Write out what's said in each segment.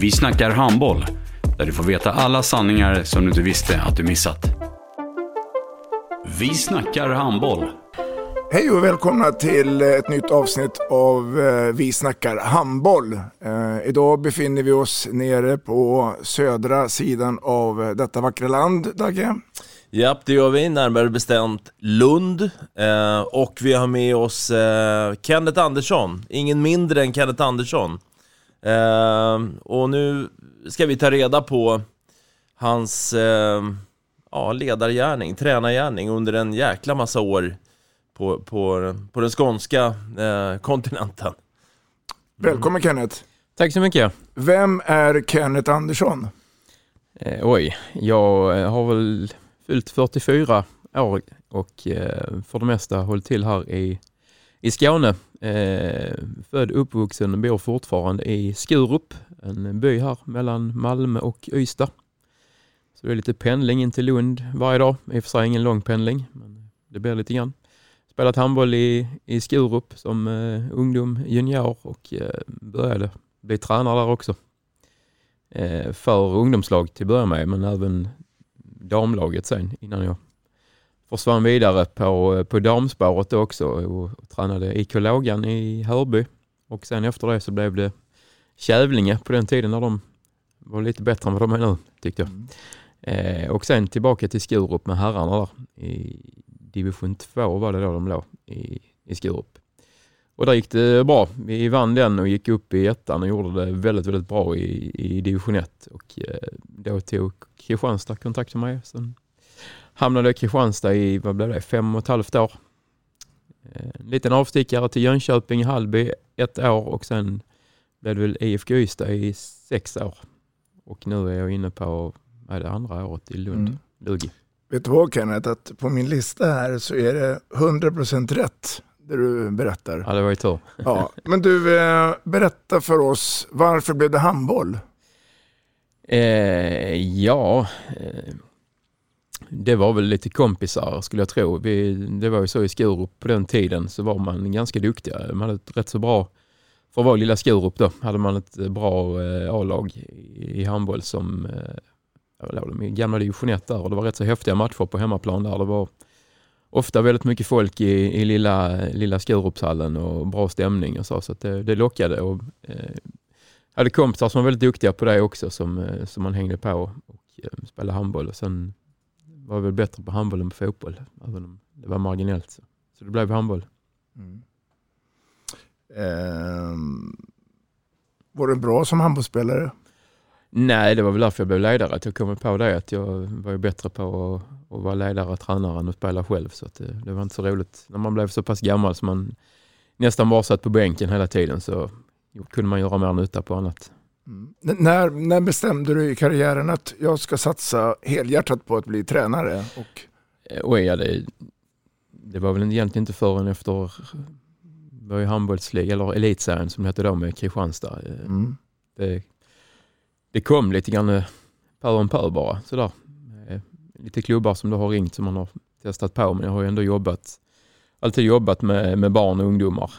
Vi snackar handboll, där du får veta alla sanningar som du inte visste att du missat. Vi snackar handboll. Hej och välkomna till ett nytt avsnitt av eh, Vi snackar handboll. Eh, idag befinner vi oss nere på södra sidan av eh, detta vackra land, Dagge. Japp, det gör vi, närmare bestämt Lund. Eh, och vi har med oss eh, Kenneth Andersson, ingen mindre än Kenneth Andersson. Eh, och nu ska vi ta reda på hans eh, ja, ledargärning, tränargärning under en jäkla massa år på, på, på den skånska eh, kontinenten. Välkommen Kenneth. Tack så mycket. Vem är Kenneth Andersson? Eh, oj, jag har väl fyllt 44 år och eh, för det mesta hållit till här i, i Skåne. Eh, född, uppvuxen och bor fortfarande i Skurup, en by här mellan Malmö och Ystad. Så det är lite pendling in till Lund varje dag. I och för sig ingen lång pendling, men det blir lite grann. Spelat handboll i, i Skurup som eh, ungdom, junior och eh, började bli tränare där också. Eh, för ungdomslag till att börja med, men även damlaget sen innan jag försvann vidare på, på damspåret också och, och tränade IK Lågan i Hörby. Och sen efter det så blev det Kävlinge på den tiden när de var lite bättre än vad de är nu tyckte jag. Mm. Eh, och sen tillbaka till Skurup med herrarna där. I division 2 var det då de låg i, i Skurup. Och där gick det bra. Vi vann den och gick upp i ettan och gjorde det väldigt, väldigt bra i, i division 1. Och eh, då tog Kristianstad kontakt med mig. Sen hamnade i Kristianstad i, vad blev det, fem och ett halvt år. Eh, En liten avstickare till Jönköping, Hallby ett år och sen blev det väl IFK Ystad i sex år. Och nu är jag inne på, är det andra året i Lund, Mm. Lugi. Vet du vad Kenneth, att på min lista här så är det 100% rätt det du berättar. Ja, det var ju tur. Ja, men du, eh, berätta för oss, varför blev det handboll? Eh, ja, eh, det var väl lite kompisar skulle jag tro. Vi, det var ju så i Skurup på den tiden så var man ganska duktiga. Man hade ett rätt så bra, för att vara lilla Skurup då, hade man ett bra eh, A-lag i, i handboll som eh, de i gamla division 1 där och det var rätt så häftiga matcher på hemmaplan där. Det var ofta väldigt mycket folk i, i lilla, lilla Skurupshallen och bra stämning och så, så att det, det lockade. Och, eh, hade kompisar som var väldigt duktiga på det också som, eh, som man hängde på och eh, spelade handboll. Och sen var väl bättre på handboll än på fotboll, även om det var marginellt. Så, så det blev handboll. Mm. Ehm, var du bra som handbollsspelare? Nej, det var väl därför jag blev ledare. Att jag kom på det att jag var bättre på att, att vara ledare och tränare än att spela själv. Så det, det var inte så roligt. När man blev så pass gammal som man nästan bara satt på bänken hela tiden så kunde man göra mer nytta på annat. Mm. När, när bestämde du i karriären att jag ska satsa helhjärtat på att bli tränare? Och, Eh, Oj, ja, det, det var väl egentligen inte förrän efter var ju handbollsliga, eller elitserien som det hette då med Kristianstad. Eh, mm. Det, det kom lite grann eh, pö om pö bara sådär. Lite klubbar som det har ringt som man har testat på men jag har ju ändå jobbat, alltid jobbat med, med barn och ungdomar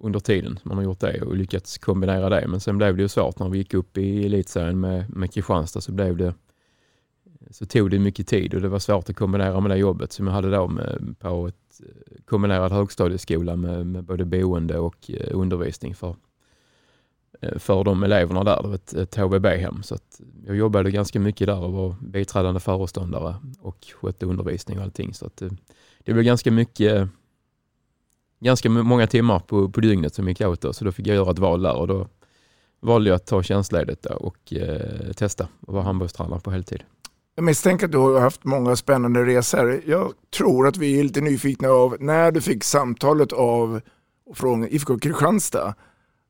under tiden man har gjort det och lyckats kombinera det. Men sen blev det ju svårt när vi gick upp i elitserien med, med Kristianstad så blev det så tog det mycket tid och det var svårt att kombinera med det jobbet som jag hade då med, på ett eh, kombinerad högstadieskola med, med både boende och eh, undervisning för eh, för de eleverna där. Det var ett, ett HVB-hem. Så att jag jobbade ganska mycket där och var biträdande föreståndare och skötte undervisning och allting. Så att det, det blev ganska mycket ganska många timmar på, på dygnet som gick åt då, så då fick jag göra ett val där och då valde jag att ta tjänstledigt och eh, testa och vara handbollstränare på heltid. Jag misstänker att du har haft många spännande resor. Jag tror att vi är lite nyfikna av när du fick samtalet av från IFK Kristianstad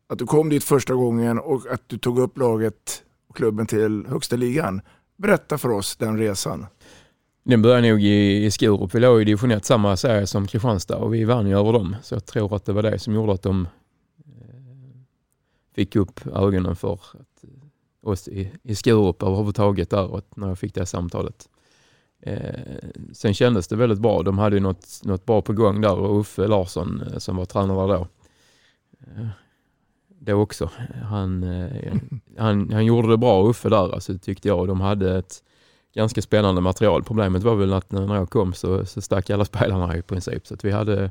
att du kom dit första gången och att du tog upp laget och klubben till högsta ligan. Berätta för oss den resan. Den började nog i, i Skurup. Vi låg i division 1, samma serie som Kristianstad och vi vann ju över dem. Så jag tror att det var det som gjorde att de eh, fick upp ögonen för att, oss i, i Skurup överhuvudtaget där och när jag fick det samtalet. Eh, sen kändes det väldigt bra. De hade ju något, något bra på gång där och Uffe Larsson eh, som var tränare då. Eh, det också. Han, eh, han, han gjorde det bra Uffe där alltså, tyckte jag. De hade ett ganska spännande material. Problemet var väl att när jag kom så, så stack alla spelarna i princip. Så vi, hade,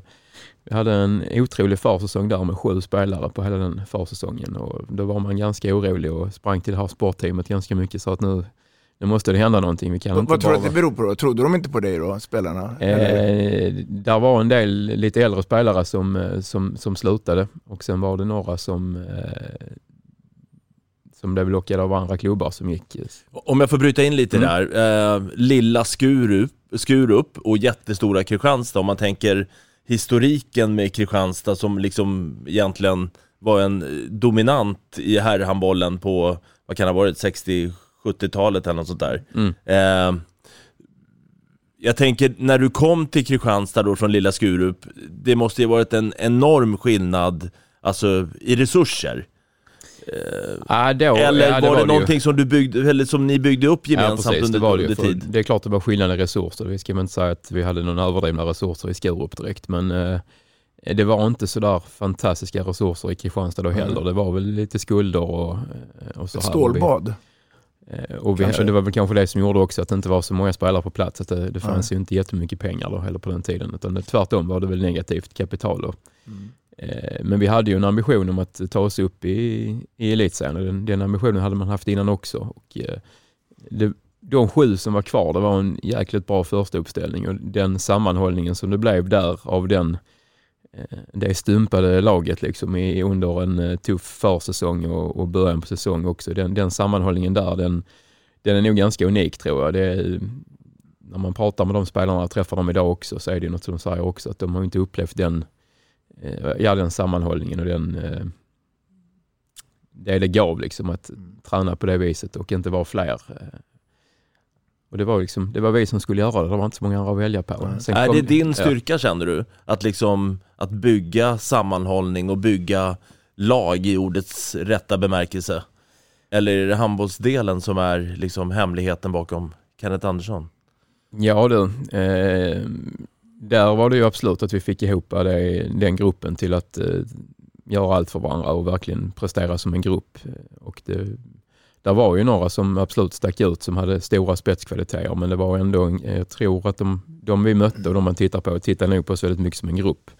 vi hade en otrolig försäsong där med sju spelare på hela den försäsongen och då var man ganska orolig och sprang till det här sportteamet ganska mycket så att nu, nu måste det hända någonting. Vi kan vad inte vad tror du att det beror på då? Trodde de inte på dig då, spelarna? Eh, där var en del lite äldre spelare som, eh, som, som slutade och sen var det några som eh, som blev lockade av andra klubbar som gick. Om jag får bryta in lite Mm. där, eh, lilla Skurup, Skurup och jättestora Kristianstad, om man tänker historiken med Kristianstad som liksom egentligen var en eh, dominant i herrhandbollen på, vad kan det ha varit, 60-70-talet eller något sånt där. Mm. Eh, jag tänker, när du kom till Kristianstad då från lilla Skurup, det måste ju varit en enorm skillnad, alltså i resurser. Ah, då, Eller ja, var det var det ju. någonting som, du byggde, eller som ni byggde upp gemensamt ja, precis, under, det var det, under tid? det är klart det var skillnad i resurser. Vi ska inte säga att vi hade någon överdrivna resurser i Skurup direkt, men eh, det var inte sådär fantastiska resurser i Kristianstad då heller. Mm. Det var väl lite skulder och, eh, och så Ett här. stålbad. Eh, Och vi, Kanske. det var väl kanske det som gjorde också att det inte var så många spelare på plats. Att det, det fanns ju inte jättemycket pengar då heller på den tiden. Utan det, tvärtom var det väl negativt kapital. Då. Eh, Eh, men vi hade ju en ambition om att ta oss upp i, i elitserien. och Den, den ambitionen hade man haft innan också. Och, eh, det, de sju som var kvar, det var en jäkligt bra första uppställning och den sammanhållningen som det blev där av den eh, det stumpade laget liksom i, under en tuff försäsong och, och början på säsong också. Den, den sammanhållningen där, den, den är nog ganska unik tror jag. Det när man pratar med de spelarna och träffar dem idag också så är det något som de säger också att de har inte upplevt den, ja, den sammanhållningen och den eh, det det gav liksom att träna på det viset och inte vara fler. eh. Och det var, liksom, det var vi som skulle göra det, det var inte så många andra att välja på. Sen är kom- det din ja. styrka känner du? Att liksom, att bygga sammanhållning och bygga lag i ordets rätta bemärkelse? Eller är det handbollsdelen som är liksom hemligheten bakom Kenneth Andersson? Ja du, eh, där var det ju absolut att vi fick ihop det, den gruppen till att eh, göra allt för varandra och verkligen prestera som en grupp. Och det, där var ju några som absolut stack ut som hade stora spetskvaliteter men det var ändå, jag tror att de, de vi mötte och de man tittar på tittar nog på oss väldigt mycket som en grupp.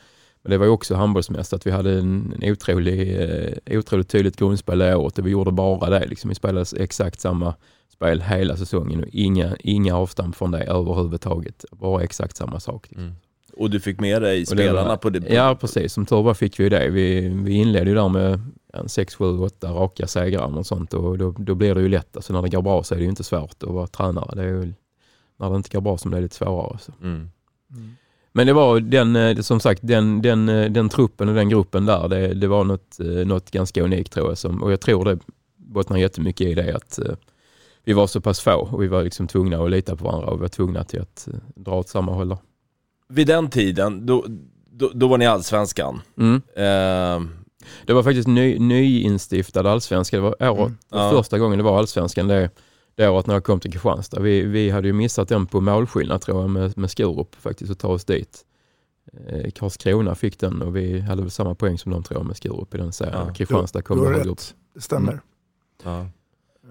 Men det var ju också handbollsmässigt att vi hade en, en otrolig, eh, otroligt tydligt grundspel det året och vi gjorde bara det. Liksom. Vi spelade exakt samma spel hela säsongen och inga, inga avstamp från det överhuvudtaget. Bara exakt samma sak. Liksom. Och du fick med dig spelarna var- på det? Ja precis, som tur var fick vi det. Vi, vi inledde ju där med en 6, 7, 8 raka segrar och sånt och då, då blir det ju lätt. Alltså när det går bra så är det ju inte svårt att vara tränare. Det är ju när det inte går bra som det är lite svårare. Så. Mm. Men det var den, eh, som sagt, den, den, eh, den truppen och den gruppen där, det, det var något, eh, något ganska unikt tror jag. Som, och jag tror det bottnar jättemycket i det att vi var så pass få och vi var liksom tvungna att lita på varandra och vi var tvungna till att eh, dra åt samma håll. Vid den tiden, då, då, då var ni allsvenskan. Mm. Eh, Det var faktiskt ny, nyinstiftad allsvenska. Det var året, Mm. Första gången det var allsvenskan det, det året när jag kom till Kristianstad. Vi, vi hade ju missat den på målskillnad tror jag med, med Skurup faktiskt att ta oss dit. Eh, Karlskrona fick den och vi hade väl samma poäng som de tror jag med Skurup i den serien. Ja. Kristianstad kom du har rätt. upp. Det stämmer. ja.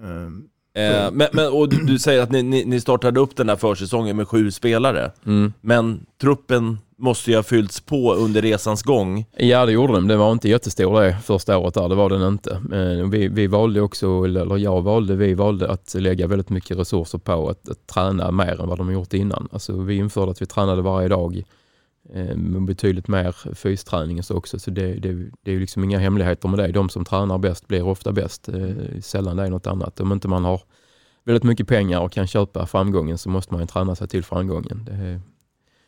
Ehm, Eh, men, men, och du, du säger att ni, ni, ni startade upp den här försäsongen med sju spelare. Mm. Men truppen måste ju ha fyllts på under resans gång. Ja det gjorde de. Det var inte jättestor det första året där, det var den inte. Men vi, vi valde också, eller jag valde, vi valde att lägga väldigt mycket resurser på att, att träna mer än vad de har gjort innan. Alltså vi införde att vi tränade varje dag eh, med betydligt mer fysträning och så också. Så det, det, det är ju liksom inga hemligheter med det. De som tränar bäst blir ofta bäst. Eh, sällan det är något annat. Om inte man har väldigt mycket pengar och kan köpa framgången så måste man ju träna sig till framgången. Det är,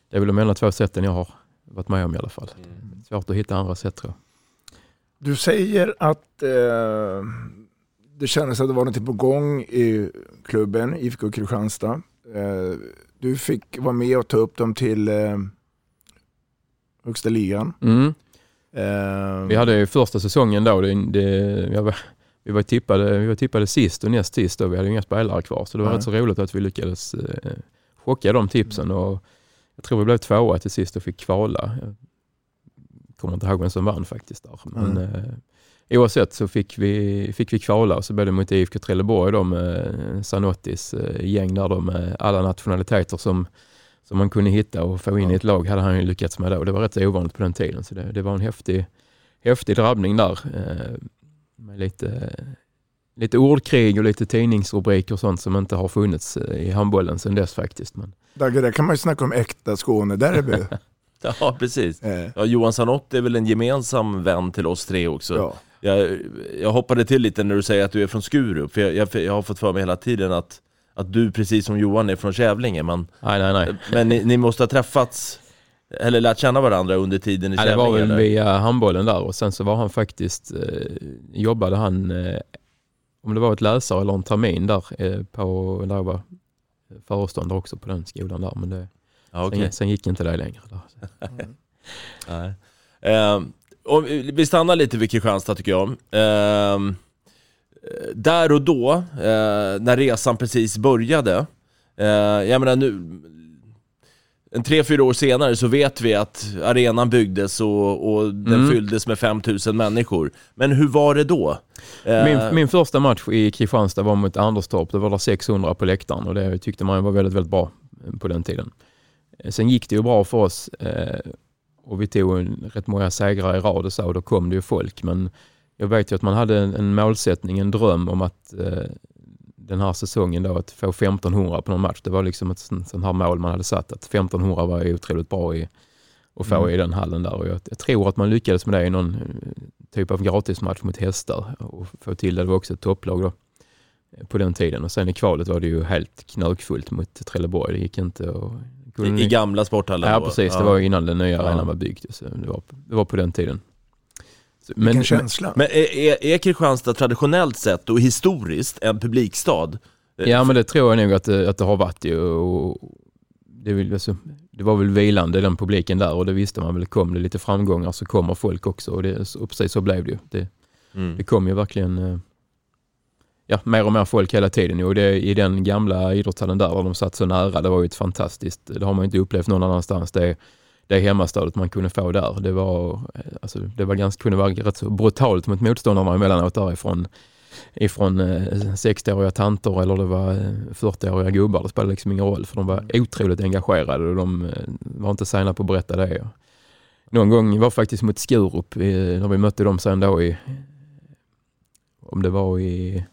det är väl de enda två sätten jag har varit med om i alla fall. Svårt att hitta andra sätt tror jag. Du säger att eh, det kändes att det var något på gång i klubben, IFK Kristianstad. Eh, du fick vara med och ta upp dem till eh, högsta ligan. Mm. Eh, Vi hade ju första säsongen då, det, det, var, vi, var tippade, vi var tippade sist och näst sist och vi hade inga spelare kvar. Så det var Nej. rätt så roligt att vi lyckades eh, chocka de tipsen. Och jag tror vi blev tvåa till sist och fick kvala. Jag kommer inte ihåg vem som vann faktiskt. Där. Men, Mm. eh, oavsett så fick vi, fick vi kvala och så blev det mot IFK Trelleborg då med Sanottis eh, gäng där då med alla nationaliteter som, som man kunde hitta och få in i ett lag hade han ju lyckats med då. Det var rätt så ovanligt på den tiden så det, det var en häftig, häftig drabbning där. Eh, med lite, lite ordkrig och lite tidningsrubriker och sånt som inte har funnits eh, i handbollen sedan dess faktiskt. Men, Dagge, där kan man ju snacka om äkta Skånederby. Ja, precis. Eh, Ja, Johan Sanotti är väl en gemensam vän till oss tre också. ja. Jag, jag hoppade till lite när du säger att du är från Skurup, för jag, jag, jag har fått för mig hela tiden att, att du precis som Johan är från Kävlinge, men, nej, nej, nej. men ni, ni måste ha träffats, eller lärt känna varandra under tiden i Ja, det Kävlinge? var väl eller? via handbollen där och sen så var han faktiskt, eh, jobbade han, eh, om det var ett läsare eller en termin där eh, på, där jag var föreståndare också på den skolan där. Men det, Ja, okej. sen, sen gick inte det längre. Där. Nej. Ehm, och vi stannar lite vid Kristianstad tycker jag. Ehm, där och då, eh, när resan precis började, eh, jag menar nu, en tre, fyra år senare så vet vi att arenan byggdes och, och den Mm. fylldes med 5000 människor. Men hur var det då? Eh, Min, min första match i Kristianstad var mot Anderstorp. Det var där 600 på läktaren och det tyckte man var väldigt, väldigt bra på den tiden. Sen gick det ju bra för oss och vi tog en, rätt många segrar i rad och så och då kom det ju folk. Men jag vet ju att man hade en, en målsättning, en dröm om att eh, den här säsongen då att få 1500 på någon match. Det var liksom ett sånt, här mål man hade satt att 1500 var ju otroligt bra i, att få Mm. i den hallen där och jag, jag tror att man lyckades med det i någon eh, typ av gratismatch mot hästar och få till det. Det var också ett topplag då eh, på den tiden och sen i kvalet var det ju helt knökfullt mot Trelleborg. Det gick inte att... I, I gamla sporthallen Ja precis, det var innan den nya Ja. arenan var byggd. Så det, var, det var på den tiden. Så, Vilken känsla. Men är, är, är Kristianstad traditionellt sett och historiskt en publikstad? Eh, Ja men det tror jag nog att det, att det har varit ju. Och det, alltså, det var väl vilande den publiken där och det visste man väl. Kom det lite framgångar så kommer folk också och, det, så, och precis så blev det ju. Det, Mm. det kom ju verkligen eh, ja, mer och mer folk hela tiden. Och det, I den gamla idrottshallen där, där de satt så nära, det var ju ett fantastiskt, det har man inte upplevt någon annanstans. Det, det hemmastödet man kunde få där, det var, eh, alltså, det var ganska, kunde vara rätt så brutalt mot motståndarna emellanåt därifrån ifrån eh, 60-åriga tanter eller det var eh, 40-åriga gubbar. Det spelade liksom ingen roll för de var otroligt engagerade och de eh, var inte sena på att berätta det. Någon gång var faktiskt mot Skurup eh, när vi mötte dem sen då i, om det var i,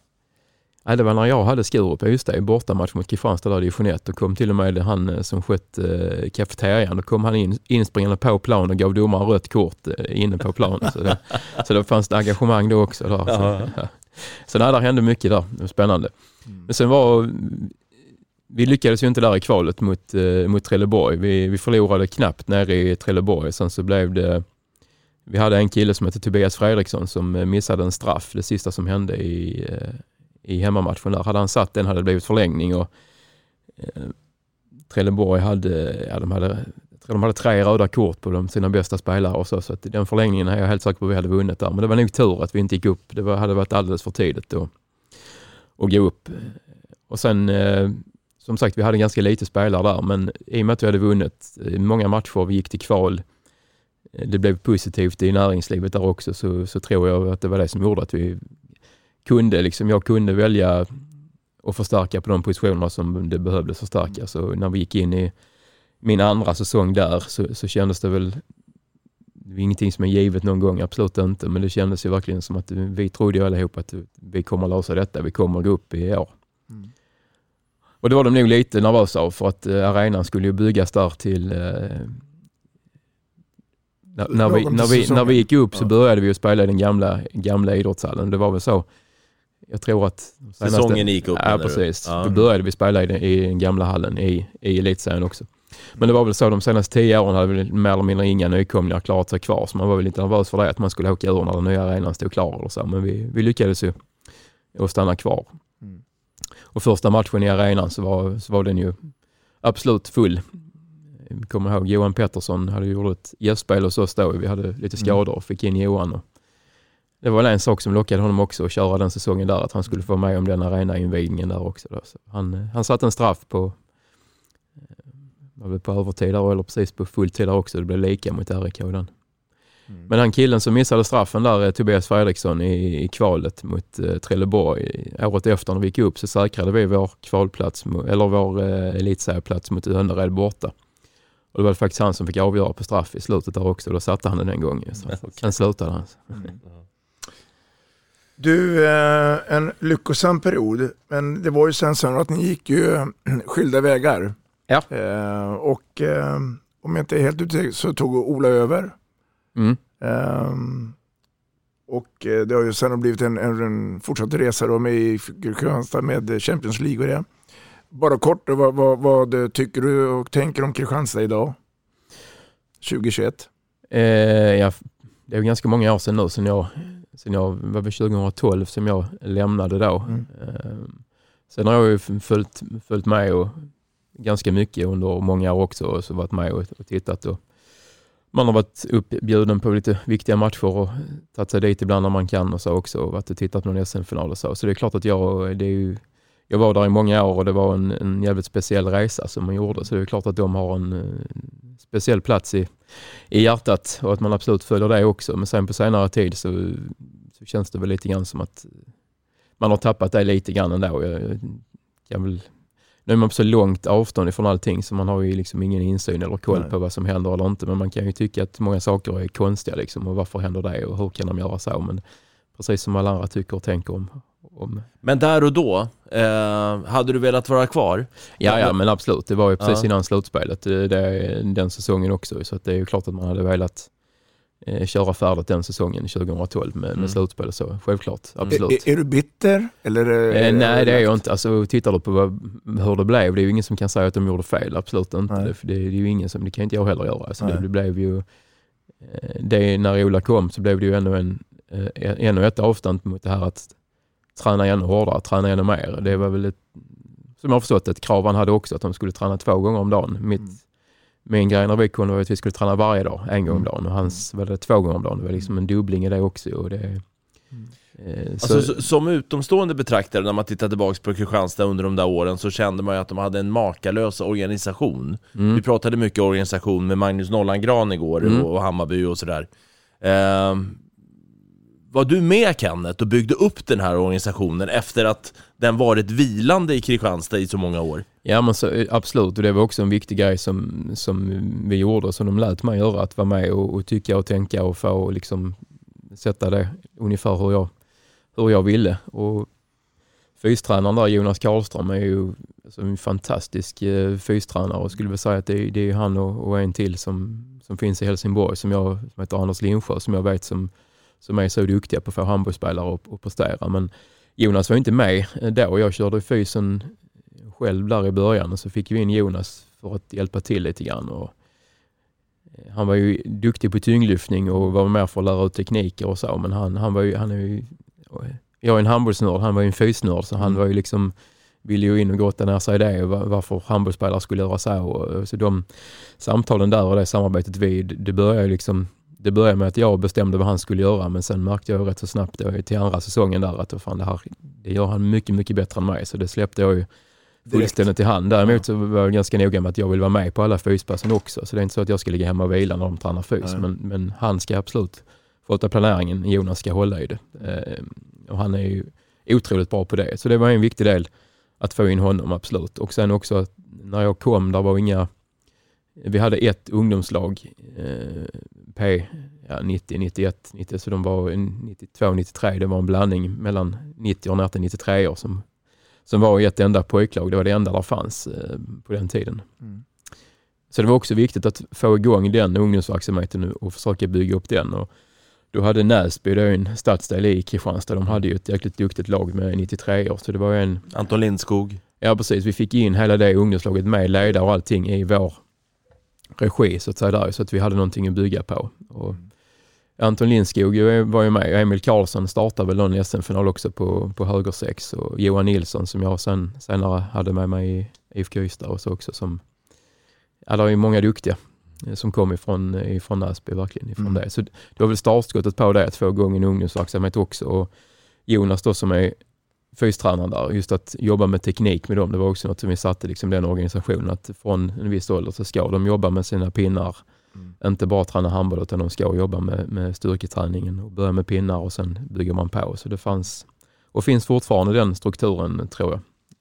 nej det var när jag hade Skurup, ja just det, i bortamatch mot Kristianstad där i Jeanette och kom till och med han eh, som skött eh, kafeterian, då kom han in, inspringande på plan och gav domaren rött kort eh, inne på planen. Så det, så det fanns det engagemang då också. Där. Så, Ja. ja. så nej, där hände mycket där, det var spännande. Men sen var, vi lyckades ju inte där i kvalet mot, eh, mot Trelleborg. Vi, vi förlorade knappt nere i Trelleborg. Sen så blev det, vi hade en kille som hette Tobias Fredriksson som eh, missade en straff, det sista som hände i, eh, i hemmamatchen där. Hade han satt den hade det blivit förlängning och eh, Trelleborg hade, ja, de hade, de hade tre röda kort på de, sina bästa spelare och så, så att den förlängningen är jag helt säker på att vi hade vunnit där. Men det var nog tur att vi inte gick upp. Det var, hade varit alldeles för tidigt att, gå upp. Och sen, eh, som sagt, vi hade ganska lite spelare där, men i och med att vi hade vunnit eh, många matcher, vi gick till kval, eh, det blev positivt i näringslivet där också, så, så tror jag att det var det som gjorde att vi kunde, liksom, jag kunde välja och förstärka på de positionerna som det behövdes förstärkas. Så när vi gick in i min andra säsong där så, så kändes det väl det var ingenting som är givet någon gång, absolut inte. Men det kändes ju verkligen som att vi trodde ju allihop att vi kommer att lösa detta. Vi kommer att gå upp i år. Mm. Och det var de nog lite nervösa av för att eh, arenan skulle ju byggas där till... Eh, när, när, vi, när, vi, när vi gick upp så började vi att spela i den gamla, gamla idrottshallen. Det var väl så. Jag tror att... Säsongen gick upp? Ja, precis. Ja. Då började vi spela i den, i den gamla hallen i, i elitserien också. Men det var väl så de senaste tio åren hade väl mer eller mindre inga nykomlingar klarat sig kvar. Så man var väl lite nervös för det, att man skulle åka ur när den nya arenan stod klar eller så. Men vi, vi lyckades ju att stanna kvar. Mm. Och första matchen i arenan så var, så var den ju absolut full. Jag kommer ihåg Johan Pettersson hade gjort ett gästspel hos oss då. Vi hade lite mm. skador och fick in Johan. Och det var en sak som lockade honom också att köra den säsongen där, att han skulle få med om den arenainvigningen där också. Då. han, han satte en straff på var väl på övertid där, eller precis på fulltid där också. Det blev lika mot RIK den. Mm. Men han killen som missade straffen där, eh, Tobias Fredriksson i, i kvalet mot eh, Trelleborg. Året efter när vi gick upp så säkrade vi vår kvalplats, eller vår eh, elitserieplats mot Önnered borta. Och det var faktiskt han som fick avgöra på straff i slutet där också. Då satte han den en gång. Så sen slutade han. Mm. Du, eh, en lyckosam period, men det var ju sen så att ni gick ju skilda vägar. Ja. Eh, och eh, om jag inte är helt ute så tog Ola över. Mm. Och det har ju sen blivit en, en, fortsatt resa då med i Kristianstad med Champions League och det. Bara kort, vad, vad, vad tycker du och tänker om Kristianstad idag? 2021? Eh, ja, det är ganska många år sedan nu, sen jag, sen jag var 2012 som jag lämnade då. Mm. Eh, sen har jag ju följt, följt med och ganska mycket under många år också och så varit med och, och tittat. Och man har varit uppbjuden på lite viktiga matcher och tagit sig dit ibland när man kan och så också och varit och tittat på någon SM-final och så. Så det är klart att jag, det är ju, jag var där i många år och det var en, en jävligt speciell resa som man gjorde. Så det är klart att de har en, en speciell plats i, i hjärtat och att man absolut följer det också. Men sen på senare tid så, så känns det väl lite grann som att man har tappat det lite grann ändå. Jag, jag kan väl nu är man på så långt avstånd ifrån allting så man har ju liksom ingen insyn eller koll Nej. på vad som händer eller inte. Men man kan ju tycka att många saker är konstiga liksom och varför händer det och hur kan de göra så? Men precis som alla andra tycker och tänker om. om... Men där och då, eh, hade du velat vara kvar? Ja, ja men absolut. Det var ju precis ja. innan slutspelet det, det, den säsongen också. Så det är ju klart att man hade velat eh, köra färdigt den säsongen 2012 med, mm. med slutspel och så. Självklart, absolut. Är, är du bitter? Eller, eh, nej, det är jag inte. Alltså, tittar du på vad, hur det blev, det är ju ingen som kan säga att de gjorde fel. Absolut inte. Det, det, är ju ingen som, det kan inte jag heller göra. Alltså, det, det, blev ju, eh, det, när Ola kom så blev det ju ännu, en, ännu ett avstånd mot det här att träna ännu hårdare, träna ännu mer. Det var väl ett, som jag har förstått ett krav han hade också, att de skulle träna två gånger om dagen. Mitt, mm min grej när vi kunde var att vi skulle träna varje dag, en gång om mm. dagen. Och hans var det två gånger om dagen. Det var liksom en dubbling i det också. Och det, mm. eh, alltså, så, som utomstående betraktare, när man tittar tillbaka på Kristianstad under de där åren, så kände man ju att de hade en makalös organisation. Mm. Vi pratade mycket organisation med Magnus Nollangran igår mm. och Hammarby och sådär. Eh, var du med Kenneth och byggde upp den här organisationen efter att den varit vilande i Kristianstad i så många år? Ja men så, eh, absolut, och det var också en viktig grej som, som vi gjorde, som de lät mig göra, att vara med och, och tycka och tänka och få liksom sätta det ungefär hur jag, hur jag ville. Och fystränaren där, Jonas Karlström, är ju alltså en fantastisk eh, fystränare och skulle väl säga att det, det är han och, och, en till som, som finns i Helsingborg som, jag, som heter Anders Lindsjö, som jag vet som som är så duktiga på att få handbollsspelare att, att prestera. Men Jonas var inte med då. Jag körde fysen själv där i början och så fick vi in Jonas för att hjälpa till lite grann. Och eh, han var ju duktig på tyngdlyftning och var med för att lära ut tekniker och så, men han, han var ju, han är ju, jag är en handbollsnörd, han var ju en fysnörd, så han mm. var ju liksom, ville ju in och grotta ner sig i det, varför handbollsspelare skulle göra så. Och, så de samtalen där och det samarbetet vi, det började ju liksom det började med att jag bestämde vad han skulle göra men sen märkte jag rätt så snabbt då, till andra säsongen där att fan, det här det gör han mycket, mycket bättre än mig. Så det släppte jag ju fullständigt till hand. Däremot så var jag ganska noga med att jag vill vara med på alla fyspassen också. Så det är inte så att jag ska ligga hemma och vila när de tränar fys. Men, men, han ska absolut sköta planeringen. Jonas ska hålla i det. Eh, och han är ju otroligt bra på det. Så det var en viktig del att få in honom, absolut. Och sen också att när jag kom, där var inga... Vi hade ett ungdomslag, eh, P ja, 90, 91, 90, så de var 92, 93. Det var en blandning mellan 90 och ner till 93 år som, som var i ett enda pojklag. Det var det enda där fanns eh, på den tiden. Mm. Så det var också viktigt att få igång den ungdomsverksamheten och försöka bygga upp den. Och då hade Näsby, det är en stadsdel i Kristianstad, de hade ju ett jäkligt duktigt lag med 93 år. Så det var en... Anton Lindskog. Ja precis, vi fick in hela det ungdomslaget med ledare och allting i vår regi så att säga där, så att vi hade någonting att bygga på. Och Anton Lindskog var ju med, Emil Karlsson startade väl någon SM-final också på, på höger sex och Johan Nilsson som jag sen, senare hade med mig i IFK Ystad och så också som, ja det är många duktiga eh, som kom ifrån, ifrån Näsby, verkligen ifrån Mm. det. Så det var väl startskottet på det, att få igång en ungdomsverksamhet också. Och Jonas då som är fystränaren där, just att jobba med teknik med dem, det var också något som vi satte liksom den organisationen, att från en viss ålder så ska de jobba med sina pinnar, inte bara träna handboll utan de ska jobba med, med styrketräningen och börja med pinnar och sen bygger man på. Så det fanns, och finns fortfarande den strukturen tror jag,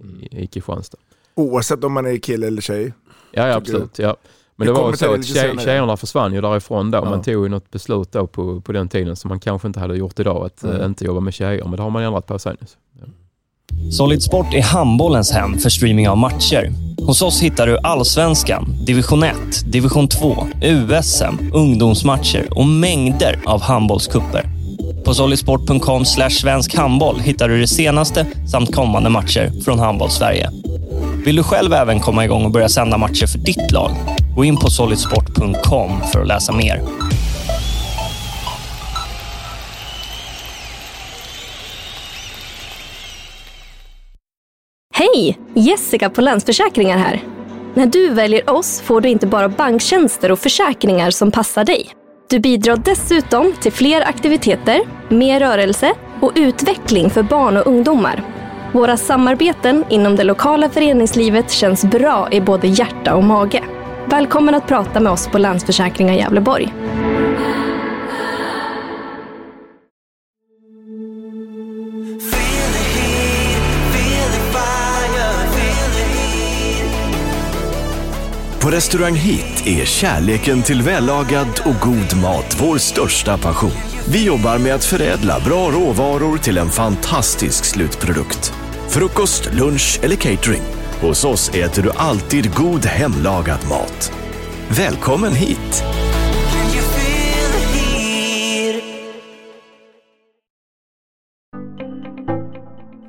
i, i Kristianstad. Oavsett om man är kille eller tjej. Ja, ja du? absolut. Ja. Men Vi det var så det att tjej, tjejerna försvann ju därifrån då. Ja. Man tog ju något beslut då på, på den tiden som man kanske inte hade gjort idag, att Mm. eh, inte jobba med tjejer. Men det har man ändrat på sen. Ja. Solid Sport är handbollens hem för streaming av matcher. Hos oss hittar du Allsvenskan, Division 1, Division 2, USM, ungdomsmatcher och mängder av handbollskupper. På solidsport.com svensk handboll hittar du det senaste samt kommande matcher från Handbollssverige. Vill du själv även komma igång och börja sända matcher för ditt lag? Gå in på solidsport.com för att läsa mer. Hej! Jessica på Länsförsäkringar här. När du väljer oss får du inte bara banktjänster och försäkringar som passar dig. Du bidrar dessutom till fler aktiviteter, mer rörelse och utveckling för barn och ungdomar. Våra samarbeten inom det lokala föreningslivet känns bra i både hjärta och mage. Välkommen att prata med oss på Länsförsäkringar Gävleborg. På Restaurang Hit är kärleken till vällagad och god mat vår största passion. Vi jobbar med att förädla bra råvaror till en fantastisk slutprodukt. Frukost, lunch eller catering. Hos oss äter du alltid god hemlagad mat. Välkommen hit!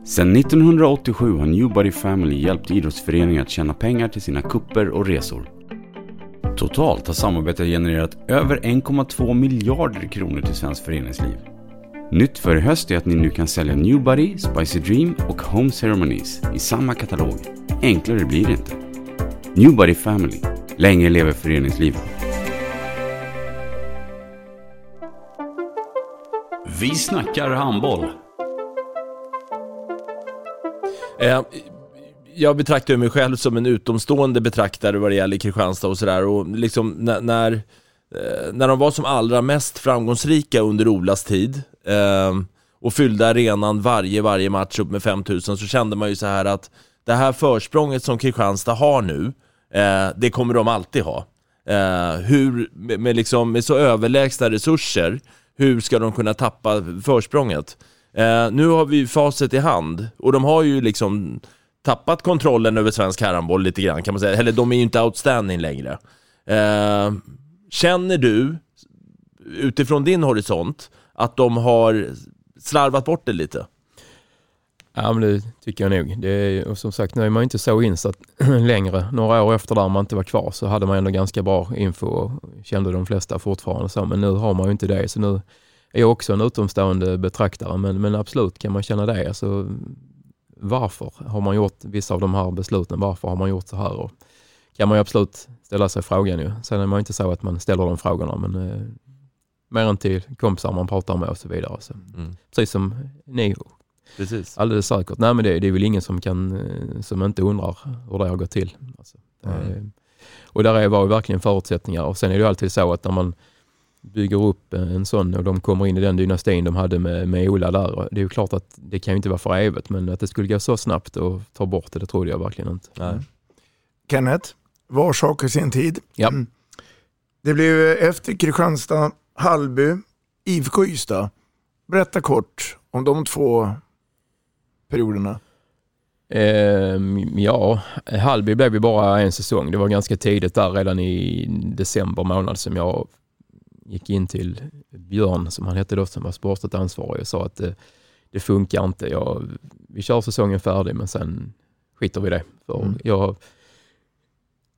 Sedan 1987 har Newbody Family hjälpt idrottsföreningar att tjäna pengar till sina kupper och resor. Totalt har samarbetet genererat över 1,2 miljarder kronor till svenskt föreningsliv. Nytt för i höst är att ni nu kan sälja Newbody, Spicy Dream och Home Ceremonies i samma katalog. Enklare blir det inte. Newbody Family. Länge lever föreningslivet. Vi snackar handboll. Eh, jag betraktar ju mig själv som en utomstående betraktare vad det gäller Kristianstad och sådär och liksom när, när, eh, när de var som allra mest framgångsrika under Olas tid eh, och fyllde arenan varje, varje match upp med 5000 så kände man ju så här att det här försprånget som Kristianstad har nu, eh, det kommer de alltid ha. Eh, hur, med, med, liksom, med så överlägsna resurser, hur ska de kunna tappa försprånget? Eh, nu har vi facit i hand och de har ju liksom tappat kontrollen över svensk herrhandboll lite grann kan man säga. Eller de är ju inte outstanding längre. Eh, känner du, utifrån din horisont, att de har slarvat bort det lite? Ja, men det tycker jag nog. Det är, och som sagt, nu är man inte så insatt längre. Några år efter där man inte var kvar så hade man ändå ganska bra info och kände de flesta fortfarande så. Men nu har man ju inte det. Så nu är också en utomstående betraktare. Men, men absolut kan man känna det. Alltså, varför har man gjort vissa av de här besluten? Varför har man gjort så här? Och kan man ju absolut ställa sig frågan ju. Sen är man inte så att man ställer de frågorna. Men eh, mer än till kompisar man pratar med och så vidare. Så. Mm. Precis som ni Precis. Alldeles säkert. Nej, men det, det är väl ingen som, kan, eh, som inte undrar hur det har gått till. Alltså, Mm. eh, och där är- var ju verkligen förutsättningar och sen är det alltid så att när man bygger upp en sån och de kommer in i den dynastin de hade med, med Ola där. Det är ju klart att det kan ju inte vara för evigt men att det skulle gå så snabbt och ta bort det, det trodde jag verkligen inte. Nej. Kenneth, var sak i sin tid. Ja. Mm. Det blev efter Kristianstad, Hallby, IFK Ystad. Berätta kort om de två perioderna. Ehm, ja, Hallby blev ju bara en säsong. Det var ganska tidigt där, redan i december månad som jag gick in till Björn, som han hette då, som var sportsligt ansvarig och sa att det, det funkar inte. Jag, vi kör säsongen färdig men sen skiter vi i det. För Mm. Jag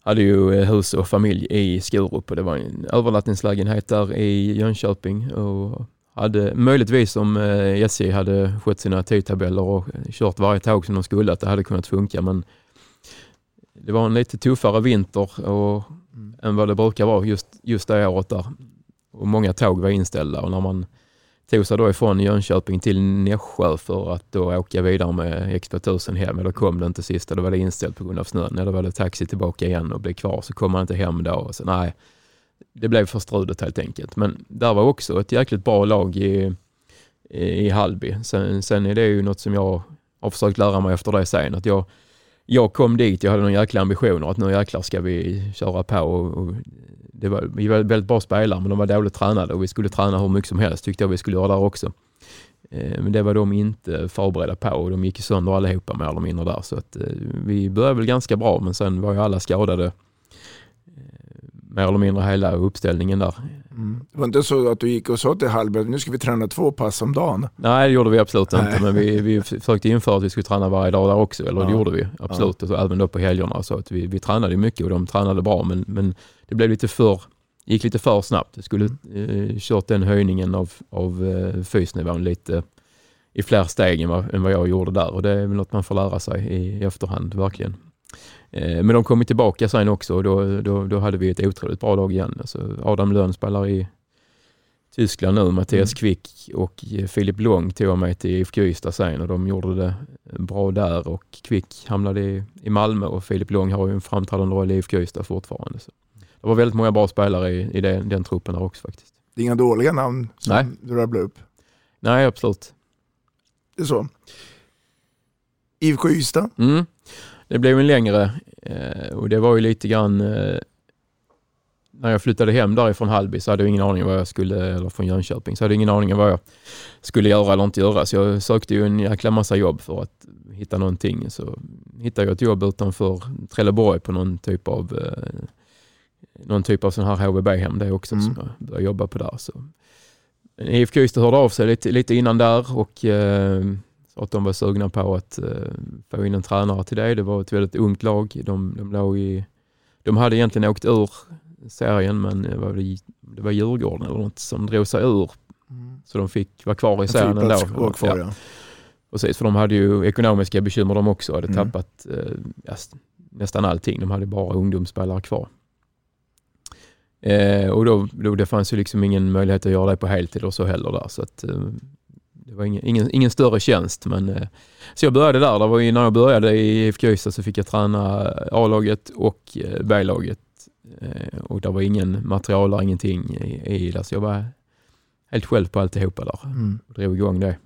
hade ju eh, hus och familj i Skurup och det var en övernattningslägenhet där i Jönköping och hade möjligtvis om eh, SJ hade skött sina tidtabeller och kört varje tåg som de skulle att det hade kunnat funka men det var en lite tuffare vinter och, än vad det brukar vara just, just det året där. Och många tåg var inställda och när man tog sig då ifrån Jönköping till Nässjö för att då åka vidare med X2000 hem, då kom det inte sista, då var det inställt på grund av snön. Eller var det taxi tillbaka igen och blev kvar, så kom man inte hem då. Och så, nej, det blev för strudet helt enkelt. Men där var också ett jäkligt bra lag i, i Hallby. Sen, sen är det ju något som jag har försökt lära mig efter det sen, att jag, jag kom dit, jag hade någon jäkla ambitioner att nu jäklar ska vi köra på. Och, och det var, vi var väldigt bra spelare men de var dåligt tränade och vi skulle träna hur mycket som helst tyckte jag vi skulle göra där också. Eh, Men det var de inte förberedda på och de gick sönder allihopa mer eller mindre där. Så att eh, vi började väl ganska bra men sen var ju alla skadade eh, mer eller mindre hela uppställningen där. Mm. Det var inte så att du gick och sa till Hallby att nu ska vi träna två pass om dagen. Nej det gjorde vi absolut Nej. inte men vi, vi försökte införa att vi skulle träna varje dag där också. Eller Ja. det gjorde vi absolut. Och så även då på helgerna. Så att vi, vi tränade mycket och de tränade bra men, men det blev lite för gick lite för snabbt. Vi skulle eh, kört den höjningen av, av eh, fysnivån lite i fler steg än vad, än vad jag gjorde där och det är väl något man får lära sig i, i efterhand verkligen. Eh, men de kom tillbaka sen också och då, då, då hade vi ett otroligt bra lag igen. Alltså Adam Lönn spelar i Tyskland nu, Mattias Kvick och eh, Filip Lång tog mig till IFK Ystad sen och de gjorde det bra där och Kvick hamnade i, i Malmö och Filip Lång har ju en framträdande roll i IFK Ystad fortfarande. Så. Det var väldigt många bra spelare i, i den, den truppen där också faktiskt. Det är inga dåliga namn som Nej. du rabblade upp. Nej, absolut. Det är så. IFK Ystad. Mm. Det blev en längre eh, och det var ju lite grann eh, när jag flyttade hem därifrån Hallby så hade jag ingen aning vad jag skulle, eller från Jönköping, så hade jag ingen aning vad jag skulle göra eller inte göra. Så jag sökte ju en jäkla massa jobb för att hitta någonting. Så hittade jag ett jobb utanför Trelleborg på någon typ av eh, någon typ av sån här HVB-hem det också Mm. som jag började jobba på där. Så. IFK Ystad hörde av sig lite, lite innan där och eh, sa att de var sugna på att eh, få in en tränare till det. Det var ett väldigt ungt lag. De, de, låg i, de hade egentligen åkt ur serien men det var, det, var Djurgården eller något som drog sig ur. Så de fick vara kvar i En serien ändå. kvar, ja. Precis, för de hade ju ekonomiska bekymmer de också. Hade Mm. tappat eh, ja, nästan allting. De hade bara ungdomsspelare kvar. Eh, och då, då det fanns ju liksom ingen möjlighet att göra det på heltid och så heller där. Så att, eh, det var ingen, ingen, ingen större tjänst. Men, eh, så jag började där. Det var ju när jag började i IFK Ystad så fick jag träna A-laget och eh, B-laget. Eh, och det var ingen materialare, ingenting i, i det. Så jag var helt själv på alltihopa där. Mm. Drog igång det.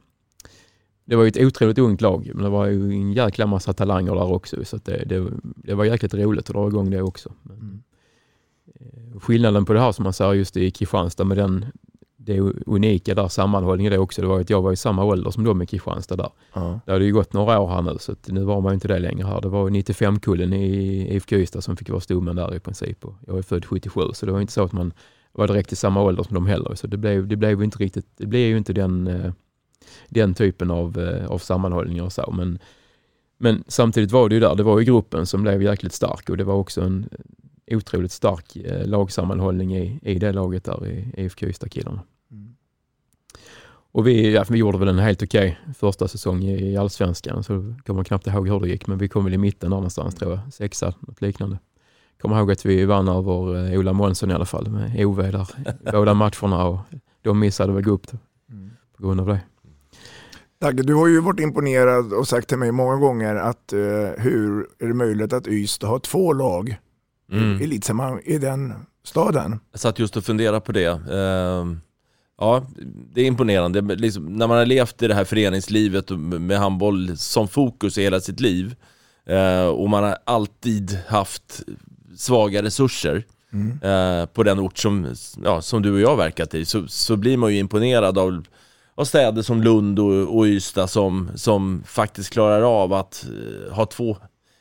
Det var ju ett otroligt ungt lag, men det var ju en jäkla massa talanger där också. Så det, det, det var jäkligt roligt att dra igång det också. Men, eh, skillnaden på det här som man säger just i Kristianstad med den, det unika där, sammanhållningen det också, det var att jag var i samma ålder som de i Kristianstad där. Ja. Det hade ju gått några år här nu, så nu var man inte det längre här. Det var 95-kullen i IFK Ystad som fick vara stommen där i princip. Och jag är född 77, så det var inte så att man var direkt i samma ålder som de heller. Så det blev, det blev inte riktigt, det blev ju inte den, eh, den typen av, eh, av sammanhållning och så. Men, men samtidigt var det ju där, det var ju gruppen som blev jäkligt stark och det var också en otroligt stark eh, lagsammanhållning i, i det laget där i IFK Ystad-killarna. Och vi, ja, vi gjorde väl en helt okej första säsong i, i allsvenskan, så jag kommer knappt ihåg hur det gick, men vi kom väl i mitten någonstans tror jag, sexa, något liknande. Kommer ihåg att vi vann över eh, Ola Månsson i alla fall med OV där, båda matcherna och de missade väl gå upp på grund av det. Dagge, du har ju varit imponerad och sagt till mig många gånger att eh, hur är det möjligt att Ystad har två lag Mm. i i den staden. Jag satt just och funderade på det. Eh, ja, det är imponerande. Liksom, när man har levt i det här föreningslivet med handboll som fokus i hela sitt liv eh, och man har alltid haft svaga resurser Mm. eh, på den ort som, ja, som du och jag verkat i så, så blir man ju imponerad av, av städer som Lund och, och Ystad som, som faktiskt klarar av att eh, ha två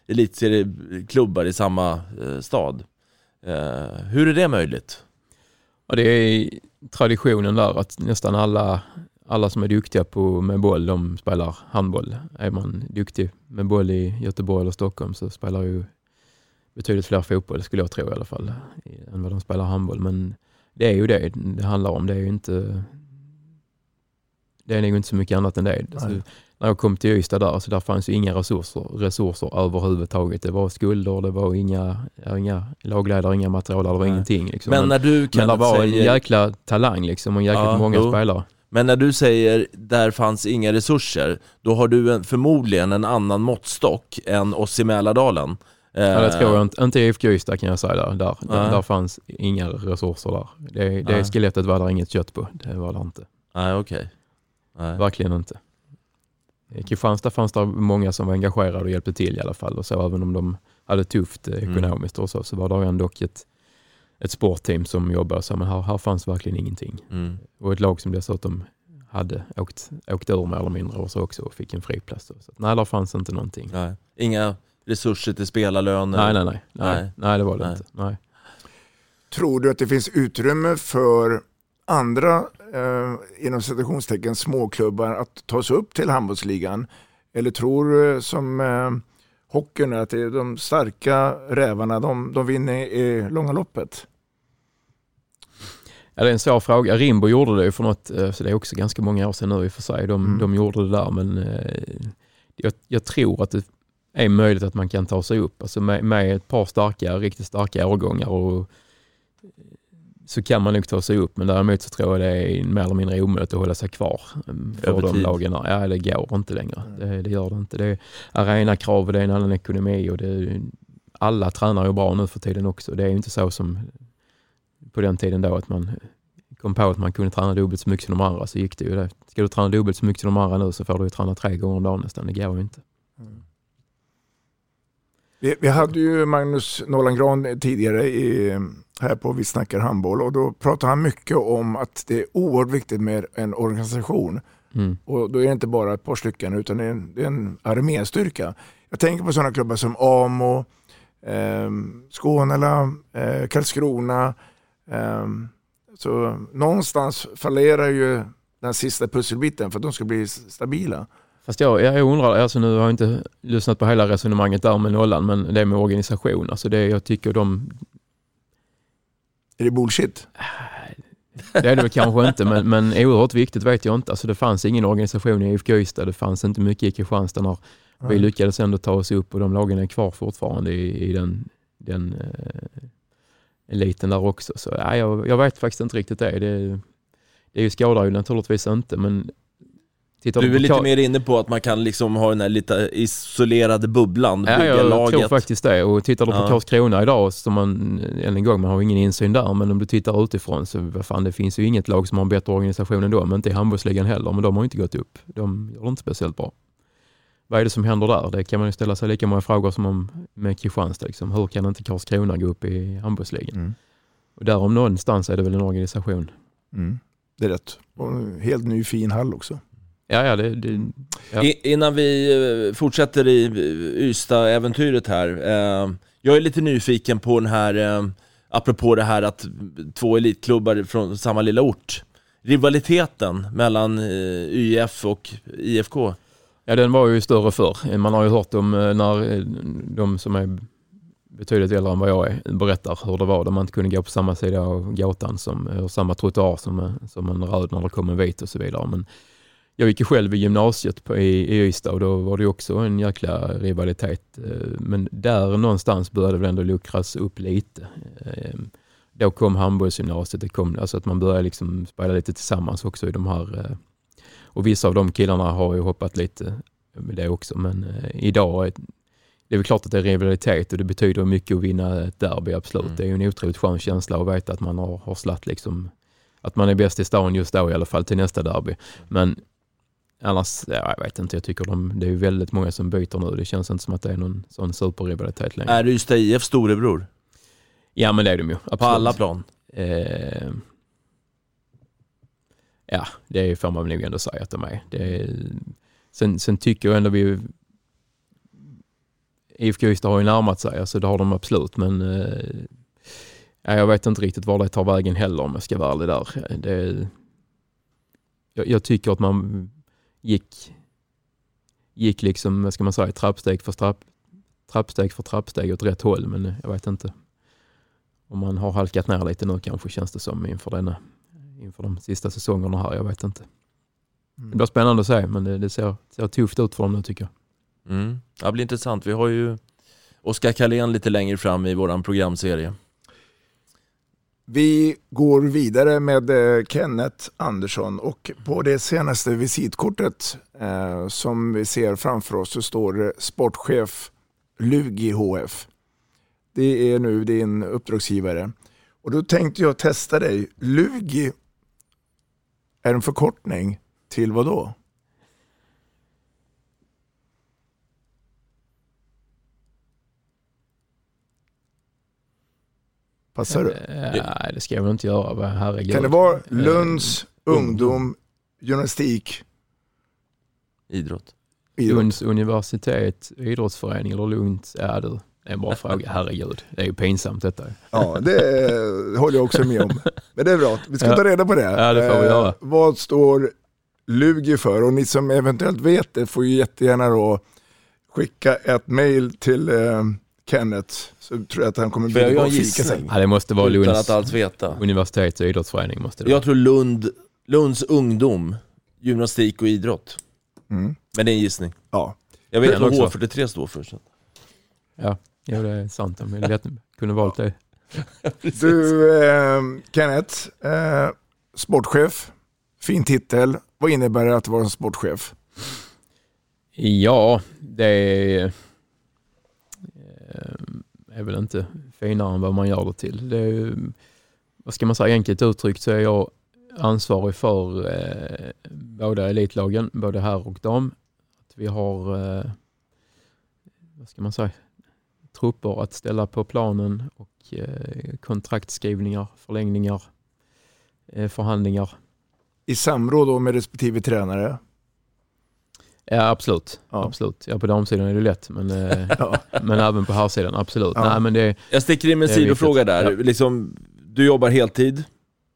elitserieklubbar i samma eh, stad. Eh, hur är det möjligt? Ja, det är traditionen där att nästan alla, alla som är duktiga på, med boll, de spelar handboll. Är man duktig med boll i Göteborg eller Stockholm så spelar ju betydligt fler fotboll, skulle jag tro i alla fall, än vad de spelar handboll. Men det är ju det det handlar om. Det är ju inte det är nog inte så mycket annat än det. Alltså, när jag kom till Ystad där, alltså där fanns ju inga resurser, resurser överhuvudtaget. Det var skulder, det var inga, inga lagledare, inga material, det var Nej. ingenting. Liksom. Men när du, men det var en säger- jäkla talang liksom och jäkligt Ja, många jo. spelare. Men när du säger där fanns inga resurser, då har du en, förmodligen en annan måttstock än oss i Mälardalen. Ja, det Eh, tror jag inte. Inte IFK Ystad kan jag säga. Där, där, där fanns inga resurser där. Det, det Nej. skelettet var där inget kött på. Det var det inte. Nej, okej. Nej. Verkligen inte. I Kristianstad fanns det många som var engagerade och hjälpte till i alla fall. Och så, även om de hade tufft eh, Mm. ekonomiskt och så, så var det ändå ett, ett sportteam som jobbade. Så, men här, här fanns verkligen ingenting. Mm. Och ett lag som dessutom hade åkt, åkt ur mer eller mindre och så också och fick en friplats. då. Så, att, nej, där fanns inte någonting. Nej. Inga resurser till spelarlöner? Nej, nej, nej. Nej, nej det var det inte. Nej. Tror du att det finns utrymme för andra, eh, inom citationstecken, småklubbar att ta sig upp till handbollsligan? Eller tror du som eh, hockeyn att det är de starka rävarna, de, de vinner i långa loppet? Ja, det är en svår fråga. Rimbo gjorde det ju för något, eh, så det är också ganska många år sedan nu i och för sig. De, Mm. de gjorde det där men eh, jag, jag tror att det är möjligt att man kan ta sig upp. Alltså med, med ett par starka, riktigt starka årgångar och eh, så kan man nog ta sig upp men däremot så tror jag det är mer eller mindre omöjligt att hålla sig kvar eh, för Över de tid. lagen. Ja, det går inte längre. Det, det gör det inte. Det är arenakrav och det är en annan ekonomi och det är, alla tränar ju bra nu för tiden också. Det är ju inte så som på den tiden då att man kom på att man kunde träna dubbelt så mycket som de andra så gick det ju det. Ska du träna dubbelt så mycket som de andra nu så får du ju träna tre gånger om dagen nästan. Det går ju inte. Vi, vi hade ju Magnus Nolan Gran tidigare i, här på Vi snackar handboll och då pratade han mycket om att det är oerhört viktigt med en organisation. Mm. Och då är det inte bara ett par stycken utan det är en, det är en arméstyrka. Jag tänker på sådana klubbar som Amo, eh, Skånela, eh, Karlskrona. Eh, så någonstans fallerar ju den sista pusselbiten för att de ska bli stabila. Fast jag, jag undrar, alltså nu har jag inte lyssnat på hela resonemanget där med nollan, men det med organisation, alltså det jag tycker de... Är det bullshit? Det är det kanske inte, men, men oerhört viktigt vet jag inte. Alltså det fanns ingen organisation i IFK Ystad, det fanns inte mycket i Kristianstad när vi Nej. lyckades ändå ta oss upp och de lagen är kvar fortfarande i, i den, den eh, eliten där också. Så ja, jag, jag vet faktiskt inte riktigt det. Det, det är ju skadar ju naturligtvis inte, men tittar Du är lite mer inne på att man kan liksom ha den här lite isolerade bubblan, Ja, bygga jag laget. tror faktiskt det. Och tittar du på Ja. Karlskrona idag, som man, än en gång, man har ingen insyn där, men om du tittar utifrån så vad fan, det finns ju inget lag som har en bättre organisation än dem, inte i handbollsligan heller, men de har inte gått upp. De gör det inte speciellt bra. Vad är det som händer där? Det kan man ju ställa sig lika många frågor som om med Kristianstad. Liksom. Hur kan inte Karlskrona gå upp i handbollsligan? Mm. Och där om någonstans är det väl en organisation. Mm. Det är rätt. Och en helt ny fin hall också. Ja, ja, det, det, ja. Innan vi eh, fortsätter i Ystad-äventyret här. Eh, jag är lite nyfiken på den här, eh, apropå det här att två elitklubbar från samma lilla ort. Rivaliteten mellan eh, YF och IFK. Ja, den var ju större förr. Man har ju hört om när de som är betydligt äldre än vad jag är berättar hur det var där man inte kunde gå på samma sida av gatan som, samma trottoar som, som en röd när det kom en vit och så vidare. Men jag gick ju själv i gymnasiet på, i, i Ystad och då var det också en jäkla rivalitet. Eh, Men där någonstans började det ändå luckras upp lite. Eh, Då kom handbollsgymnasiet, det kom, alltså att man började liksom spela lite tillsammans också i de här eh, och vissa av de killarna har ju hoppat lite med det också men eh, idag det är väl klart att det är rivalitet och det betyder mycket att vinna ett derby, absolut. Det är ju en otroligt skön känsla att veta att man har, har slatt liksom, att man är bäst i stan just då i alla fall till nästa derby. Men annars, ja, jag vet inte, jag tycker de, det är väldigt många som byter nu. Det känns inte som att det är någon sån superrivalitet längre. Är du Ystad IF storebror? Ja men det är de ju, absolut. På alla plan? Eh, ja, det får man nog ändå säga att de är. Det är sen, sen tycker jag ändå vi IFK Ystad har ju närmat sig, alltså det har de absolut, men eh, jag vet inte riktigt var det tar vägen heller om jag ska vara ärlig där. Det, jag, jag tycker att man gick, gick liksom, vad ska man säga, trappsteg för trapp, trappsteg för trappsteg åt rätt håll, men jag vet inte. Om man har halkat ner lite nu kanske känns det som inför, denna, inför de sista säsongerna här, jag vet inte. Det blir spännande att se, men det, det ser, ser tufft ut för dem nu tycker jag. Mm. Ja, det blir intressant. Vi har ju Oskar Karlén lite längre fram i vår programserie. Vi går vidare med eh, Kenneth Andersson och på det senaste visitkortet eh, som vi ser framför oss så står det sportchef Lugi HF. Det är nu din uppdragsgivare. Och då tänkte jag testa dig. Lugi är en förkortning till vad då? Passar du? Nej, det ska jag väl inte göra. Herregud. Kan det vara Lunds ungdom, gymnastik? Idrott. Lunds universitet idrottsförening eller Lunds, ja du, det är en bra fråga. Herregud, det är ju pinsamt detta. Ja, det håller jag också med om. Men det är bra, vi ska ta reda på det. Ja, det får vi göra. Eh, vad står Lugi för? Och ni som eventuellt vet det får ju jättegärna då skicka ett mail till eh, Kenneth så tror jag att han kommer jag bjuda på en fika sen. Ja, det måste vara Utan Lunds att alls veta. universitets och idrottsförening. Måste det Jag tror Lund, Lunds ungdom, gymnastik och idrott. Mm. Men det är en gissning. Ja. Jag vet vad också. H43 står för. Så. Ja, ja, det är sant. Men lätt, kunde valt det. Du eh, Kenneth, eh, sportchef, fin titel. Vad innebär det att vara en sportchef? Ja, det är, Eh, är väl inte finare än vad man gör det till. Det är, vad ska man säga, enkelt uttryckt så är jag ansvarig för eh, båda elitlagen, både herr och dam. Att vi har, eh, vad ska man säga, trupper att ställa på planen och eh, kontraktskrivningar, förlängningar, eh, förhandlingar. I samråd då med respektive tränare? Ja absolut. Ja. absolut. Ja, på damsidan är det lätt men, eh, Ja. men även på här sidan absolut. Ja. Nej, men det, Jag sticker in med en sidofråga där. Ja. Liksom, du jobbar heltid.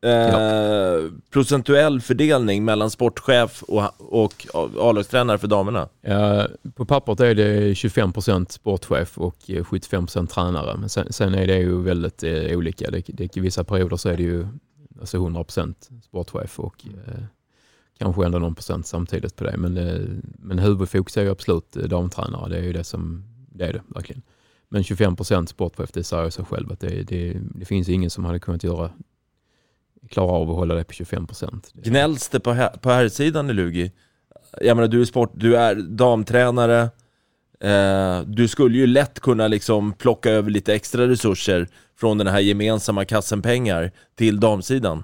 Eh, Procentuell fördelning mellan sportchef och, och A-lagstränare för damerna? ja, på pappret är det 25% sportchef och eh, 75% tränare. Men sen, sen är det ju väldigt eh, olika. Det, det, I vissa perioder så är det ju alltså 100% sportchef och eh, kanske ändå någon procent samtidigt på det. Men, eh, men huvudfokus är ju absolut eh, damtränare. Det är ju det som det är det verkligen. Men 25 procent sportchef, det säger sig själv att det, det, det finns ingen som hade kunnat göra klara av att hålla det på 25 procent. Gnälls det på, här, på här sidan i Lugi? Jag menar du är sport, du är damtränare, eh, du skulle ju lätt kunna liksom plocka över lite extra resurser från den här gemensamma kassen pengar till damsidan.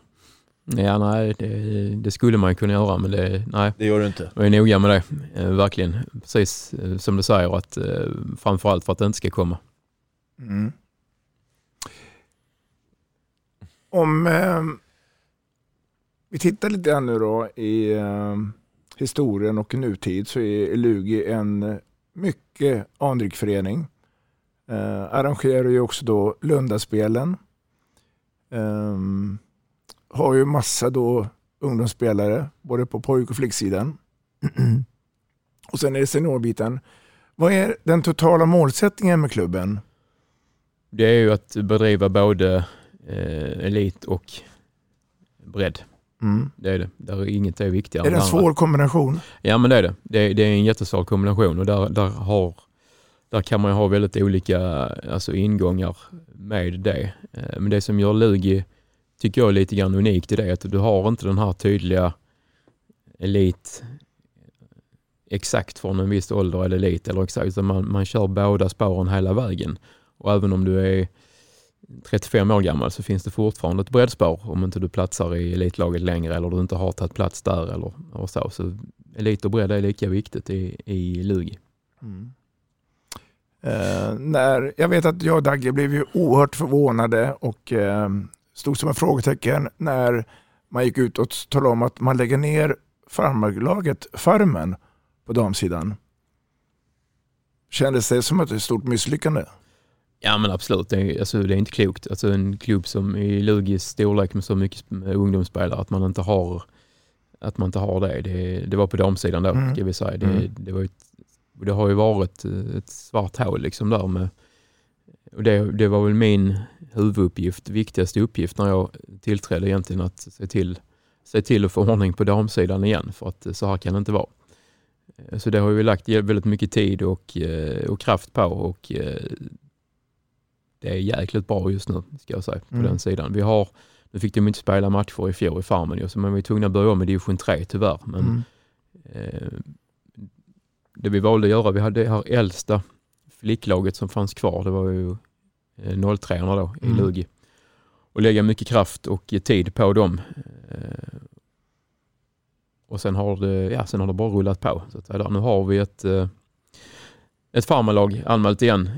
Ja, nej, det, det skulle man kunna göra, men det, nej. Det gör du inte. Jag är noga med det, eh, verkligen. Precis eh, som du säger, att eh, framförallt för att det inte ska komma. Mm. Om eh, vi tittar lite grann nu då i eh, historien och nutid så är Lugi en mycket anrik förening. Eh, arrangerar ju också då Lundaspelen. Eh, har ju massa då ungdomsspelare både på pojk och flicksidan. och sen är det seniorbiten. Vad är den totala målsättningen med klubben? Det är ju att bedriva både eh, elit och bredd. Mm. Det är det. Där är inget är viktigare. Är det en svår kombination? Ja men det är det. Det är, det är en jättesvår kombination och där, där, har, där kan man ju ha väldigt olika alltså, ingångar med det. Eh, Men det som gör Lugi, tycker jag är lite grann unikt i det, att du har inte den här tydliga elit exakt från en viss ålder eller elit eller exakt, utan man, man kör båda spåren hela vägen. Och även om du är 35 år gammal så finns det fortfarande ett breddspår om inte du platsar i elitlaget längre eller du inte har tagit plats där eller, eller så. Så elit och bredd är lika viktigt i, i Lugi. Mm. Eh, när, jag vet att jag och Dagge blev ju oerhört förvånade och eh, stod som en frågetecken när man gick ut och talade om att man lägger ner farmarlaget Farmen på damsidan. Kändes det som ett stort misslyckande? Ja men absolut, det är, alltså, det är inte klokt. Alltså, en klubb som i Lugis storlek med så mycket ungdomsspelare, att man inte har, att man inte har det. Det, det var på damsidan då, mm. ska vi säga. Det, mm. det, var ett, det har ju varit ett svart hål liksom där med och det, det var väl min huvuduppgift, viktigaste uppgift när jag tillträdde egentligen att se till, se till att få ordning på damsidan igen för att så här kan det inte vara. Så det har vi lagt väldigt mycket tid och, eh, och kraft på och eh, det är jäkligt bra just nu ska jag säga på mm. den sidan. Vi har, nu fick de inte spela matcher i fjol i Farmen men vi var tvungna att börja om i division 3 tyvärr. Men, mm. eh, det vi valde att göra, vi hade det här äldsta flicklaget som fanns kvar, det var ju 03 eh, då i mm. Lugi. Och lägga mycket kraft och tid på dem. Eh, och sen har det, ja, sen har det bara rullat på. Så nu har vi ett, eh, ett farmarlag anmält igen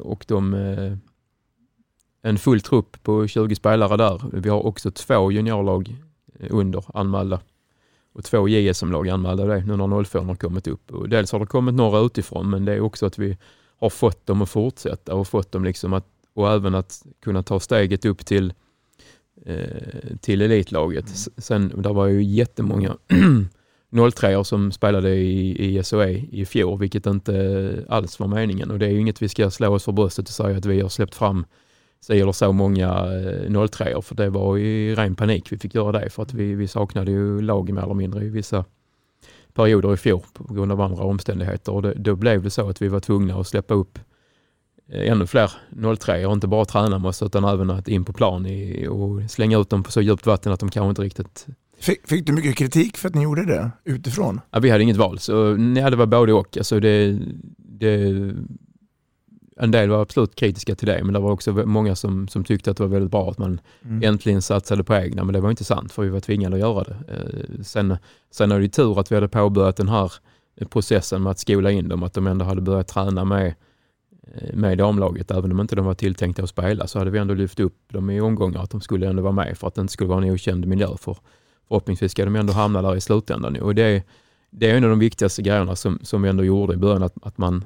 och de en full trupp på 20 spelare där. Vi har också två juniorlag under anmälda och två JSM-lag anmälda det nu när 04 har kommit upp. Och dels har det kommit några utifrån men det är också att vi har fått dem att fortsätta och fått dem liksom att, och även att kunna ta steget upp till, eh, till elitlaget. Mm. Sen, där var ju jättemånga 03 som spelade i, i SOE i fjol, vilket inte alls var meningen. Och det är ju inget vi ska slå oss för bröstet och säga att vi har släppt fram si eller så många 03 eh, för det var i ren panik vi fick göra det för att vi, vi saknade ju lag mer eller mindre i vissa perioder i fjol på grund av andra omständigheter och det, då blev det så att vi var tvungna att släppa upp eh, ännu fler 03 och inte bara träna med oss utan även att in på plan i, och slänga ut dem på så djupt vatten att de kanske inte riktigt Fick, fick, du mycket kritik för att ni gjorde det utifrån? Ja, vi hade inget val, så nej, det var både och. Alltså det, det en del var absolut kritiska till det, men det var också många som, som tyckte att det var väldigt bra att man mm. äntligen satsade på egna, men det var inte sant för vi var tvingade att göra det. Eh, sen, sen är det tur att vi hade påbörjat den här processen med att skola in dem, att de ändå hade börjat träna med, eh, med damlaget. Även om inte de var tilltänkta att spela så hade vi ändå lyft upp dem i omgångar, att de skulle ändå vara med för att det inte skulle vara en okänd miljö. För förhoppningsvis ska de ändå hamna där i slutändan. Och det, det är en av de viktigaste grejerna som, som vi ändå gjorde i början, att, att man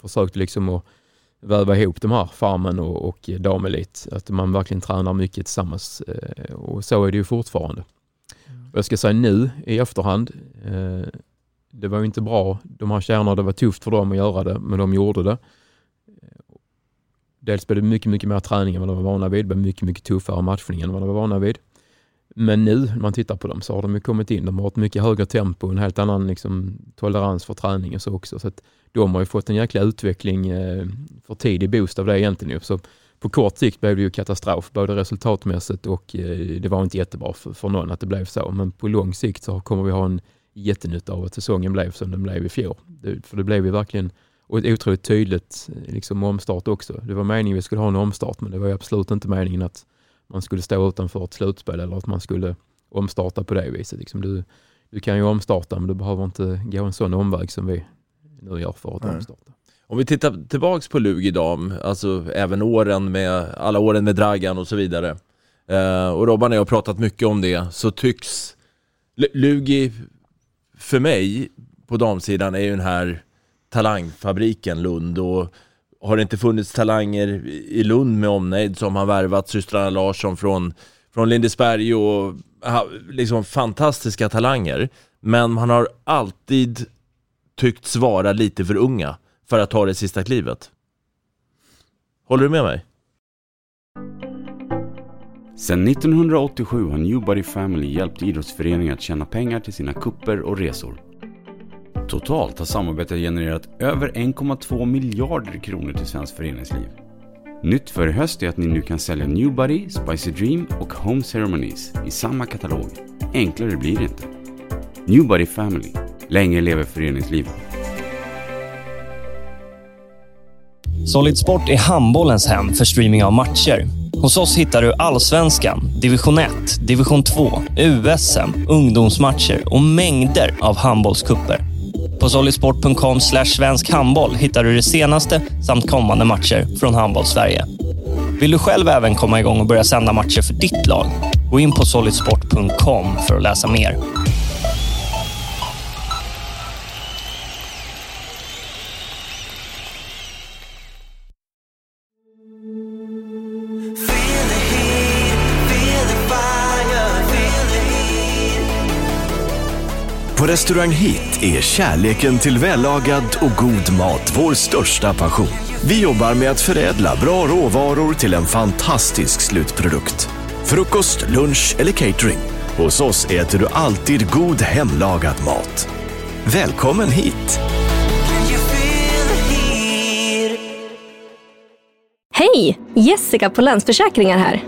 försökte liksom att väva ihop de här farmen och, och damelit. Att man verkligen tränar mycket tillsammans eh, och så är det ju fortfarande. Mm. Jag ska säga nu i efterhand, eh, det var ju inte bra. De här tjejerna, det var tufft för dem att göra det, men de gjorde det. Dels blev det mycket, mycket mer träning än vad de var vana vid. Det blev mycket, mycket tuffare matchning än vad de var vana vid. Men nu när man tittar på dem så har de ju kommit in. De har ett mycket högre tempo, en helt annan liksom, tolerans för träning och så också. Så att de har ju fått en jäkla utveckling eh, för tidig boost av det egentligen. Så på kort sikt blev det ju katastrof, både resultatmässigt och eh, det var inte jättebra för, för någon att det blev så. Men på lång sikt så kommer vi ha en jättenytta av att säsongen blev som den blev i fjol. Det, för det blev ju verkligen och ett otroligt tydligt eh, liksom, omstart också. Det var meningen att vi skulle ha en omstart men det var absolut inte meningen att man skulle stå utanför ett slutspel eller att man skulle omstarta på det viset. Liksom du, du kan ju omstarta men du behöver inte gå en sån omväg som vi nu för att Nej. omstarta. Om vi tittar tillbaks på Lugi dam, alltså även åren med, alla åren med Dragan och så vidare. Eh, och Robban och jag har pratat mycket om det, så tycks Lugi, för mig, på damsidan är ju den här talangfabriken Lund och har det inte funnits talanger i Lund med omnejd som har värvat systrarna Larsson från, från Lindesberg och liksom fantastiska talanger. Men man har alltid tyckts vara lite för unga för att ta det sista klivet. Håller du med mig? Sedan 1987 har Newbody Family hjälpt idrottsföreningar att tjäna pengar till sina kupper och resor. Totalt har samarbetet genererat över 1,2 miljarder kronor till svenskt föreningsliv. Nytt för i höst är att ni nu kan sälja Newbody, Spicy Dream och Home Ceremonies i samma katalog. Enklare blir det inte. Newbody Family Länge lever föreningslivet. Solid Sport är handbollens hem för streaming av matcher. Hos oss hittar du Allsvenskan, Division 1, Division 2, USM, ungdomsmatcher och mängder av handbollskupper. På solidsport.com svensk handboll hittar du det senaste samt kommande matcher från Handbollssverige. Vill du själv även komma igång och börja sända matcher för ditt lag? Gå in på solidsport.com för att läsa mer. På Restaurang Hit är kärleken till vällagad och god mat vår största passion. Vi jobbar med att förädla bra råvaror till en fantastisk slutprodukt. Frukost, lunch eller catering. Hos oss äter du alltid god hemlagad mat. Välkommen hit! Hej! Jessica på Länsförsäkringar här.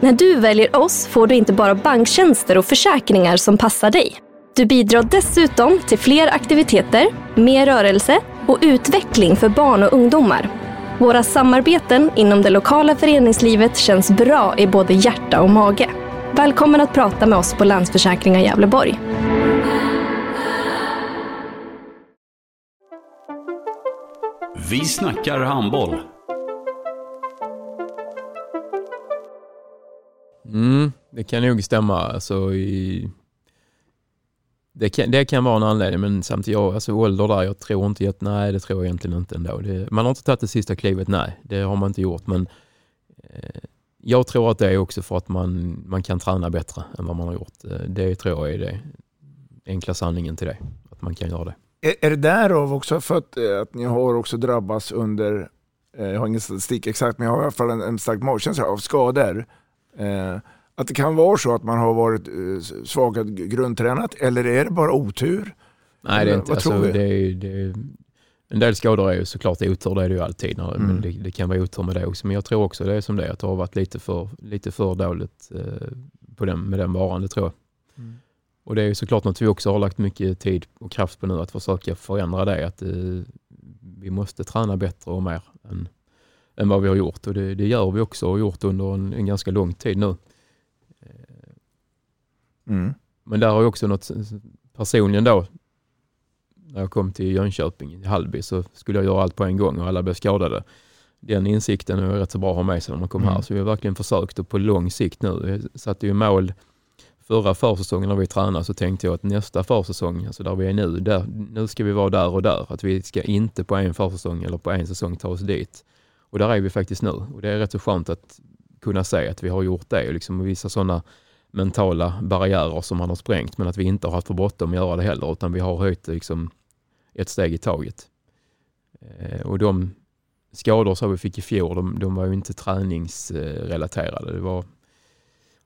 När du väljer oss får du inte bara banktjänster och försäkringar som passar dig. Du bidrar dessutom till fler aktiviteter, mer rörelse och utveckling för barn och ungdomar. Våra samarbeten inom det lokala föreningslivet känns bra i både hjärta och mage. Välkommen att prata med oss på Länsförsäkringar Gävleborg. Vi snackar handboll. Mm, det kan nog stämma. Alltså, i det, kan, det kan vara en anledning, men samtidigt, jag, alltså, ålder där, jag tror inte att, nej det tror jag egentligen inte ändå. Det, man har inte tagit det sista klivet, nej, det har man inte gjort. Men eh, jag tror att det är också för att man, man kan träna bättre än vad man har gjort. Eh, det tror jag är det enkla sanningen till det, att man kan göra det. Är, är det därav också för att, eh, att ni har också drabbats under, eh, jag har ingen statistik exakt, men jag har i alla fall en, en stark magkänsla av skador. Eh, att det kan vara så att man har varit eh, grundtränat, eller är det bara otur? Nej, det är inte. Vad tror Alltså, vi? det är, det är, en del skador är ju såklart otur, det är det ju alltid. När, Mm. Men det, det kan vara otur med det också. Men jag tror också det är som det är, att det har varit lite för, lite för dåligt eh, på den, med den varan, det tror jag. Mm. Och det är ju såklart något vi också har lagt mycket tid och kraft på nu, att försöka förändra det. Att eh, vi måste träna bättre och mer än, än vad vi har gjort. Och det, det gör vi också och gjort under en, en ganska lång tid nu. Mm. Men där har jag också något personligen då. När jag kom till Jönköping, i Hallby, så skulle jag göra allt på en gång och alla blev skadade. Den insikten är rätt så bra att ha med sig när man kommer Mm. här. Så vi har verkligen försökt och på lång sikt nu. Jag satte ju mål förra försäsongen när vi tränade så tänkte jag att nästa försäsong, alltså där vi är nu, där, nu ska vi vara där och där. Att vi ska inte på en försäsong eller på en säsong ta oss dit. Och där är vi faktiskt nu. Och det är rätt så skönt att kunna säga att vi har gjort det och liksom vissa sådana mentala barriärer som man har sprängt men att vi inte har haft för bråttom att göra det heller utan vi har höjt liksom ett steg i taget. Eh, och de skador som vi fick i fjol, de, de var ju inte träningsrelaterade. Det var,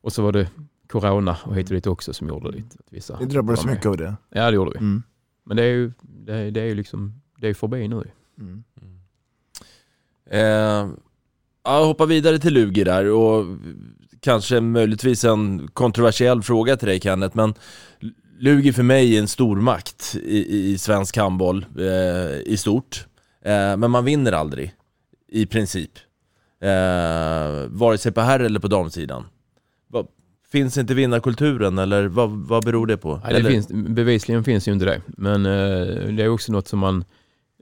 och så var det corona och hit och dit också som gjorde lite att vissa Ni drabbades mycket av det. Ja, det gjorde vi. Mm. Men det är ju det, det är ju liksom, det är förbi nu. Mm. Eh, ja, hoppa vidare till Lugi där och kanske möjligtvis en kontroversiell fråga till dig Kenneth, men Lugi för mig är en stormakt i, i svensk handboll eh, i stort. Eh, men man vinner aldrig, i princip. Eh, vare sig på herr eller på damsidan. Va, finns inte vinnarkulturen eller vad, vad beror det på? Nej, det finns, bevisligen finns ju inte det. Men eh, det är också något som man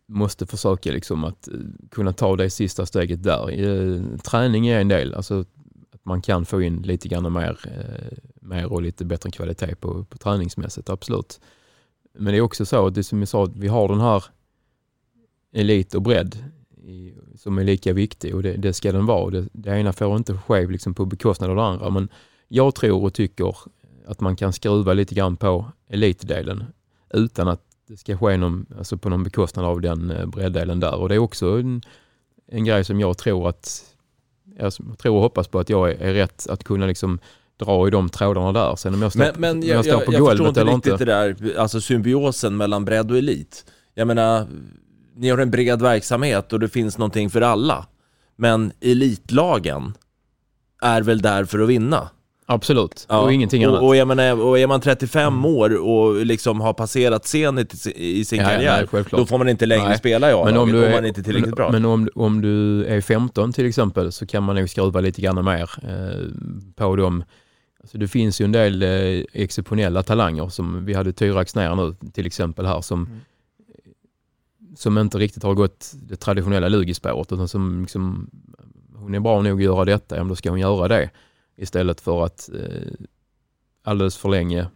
måste försöka liksom att eh, kunna ta det sista steget där. Eh, träning är en del, alltså man kan få in lite grann mer, eh, mer och lite bättre kvalitet på, på träningsmässigt, absolut. Men det är också så det som jag sa, att vi har den här elit och bredd i, som är lika viktig och det, det ska den vara. Det, det ena får inte ske liksom på bekostnad av det andra. Men jag tror och tycker att man kan skruva lite grann på elitdelen utan att det ska ske någon, alltså på någon bekostnad av den eh, breddelen där. Och det är också en, en grej som jag tror att, jag tror och hoppas på att jag är, är rätt att kunna liksom dra i de trådarna där. Sen om jag står, Men, men om jag, står jag, på jag förstår golvet inte riktigt inte. det där, alltså symbiosen mellan bredd och elit. Jag menar, ni har en bred verksamhet och det finns någonting för alla. Men elitlagen är väl där för att vinna? Absolut, Ja, och ingenting och, annat. Och är, man, och är man 35 år och liksom har passerat Zenit i sin- Ja, karriär, nej, då får man inte längre Nej. spela i A-laget om, du är- man inte tillräckligt bra. Men om, om du är 15 till exempel så kan man nog skruva lite grann mer eh, på dem. Alltså det finns ju en del eh, exceptionella talanger som vi hade Tyrax ner nu till exempel här som, som inte riktigt har gått det traditionella lugispåret utan som liksom, hon är bra nog att göra detta, ja, då ska hon göra det istället för att eh, alldeles för länge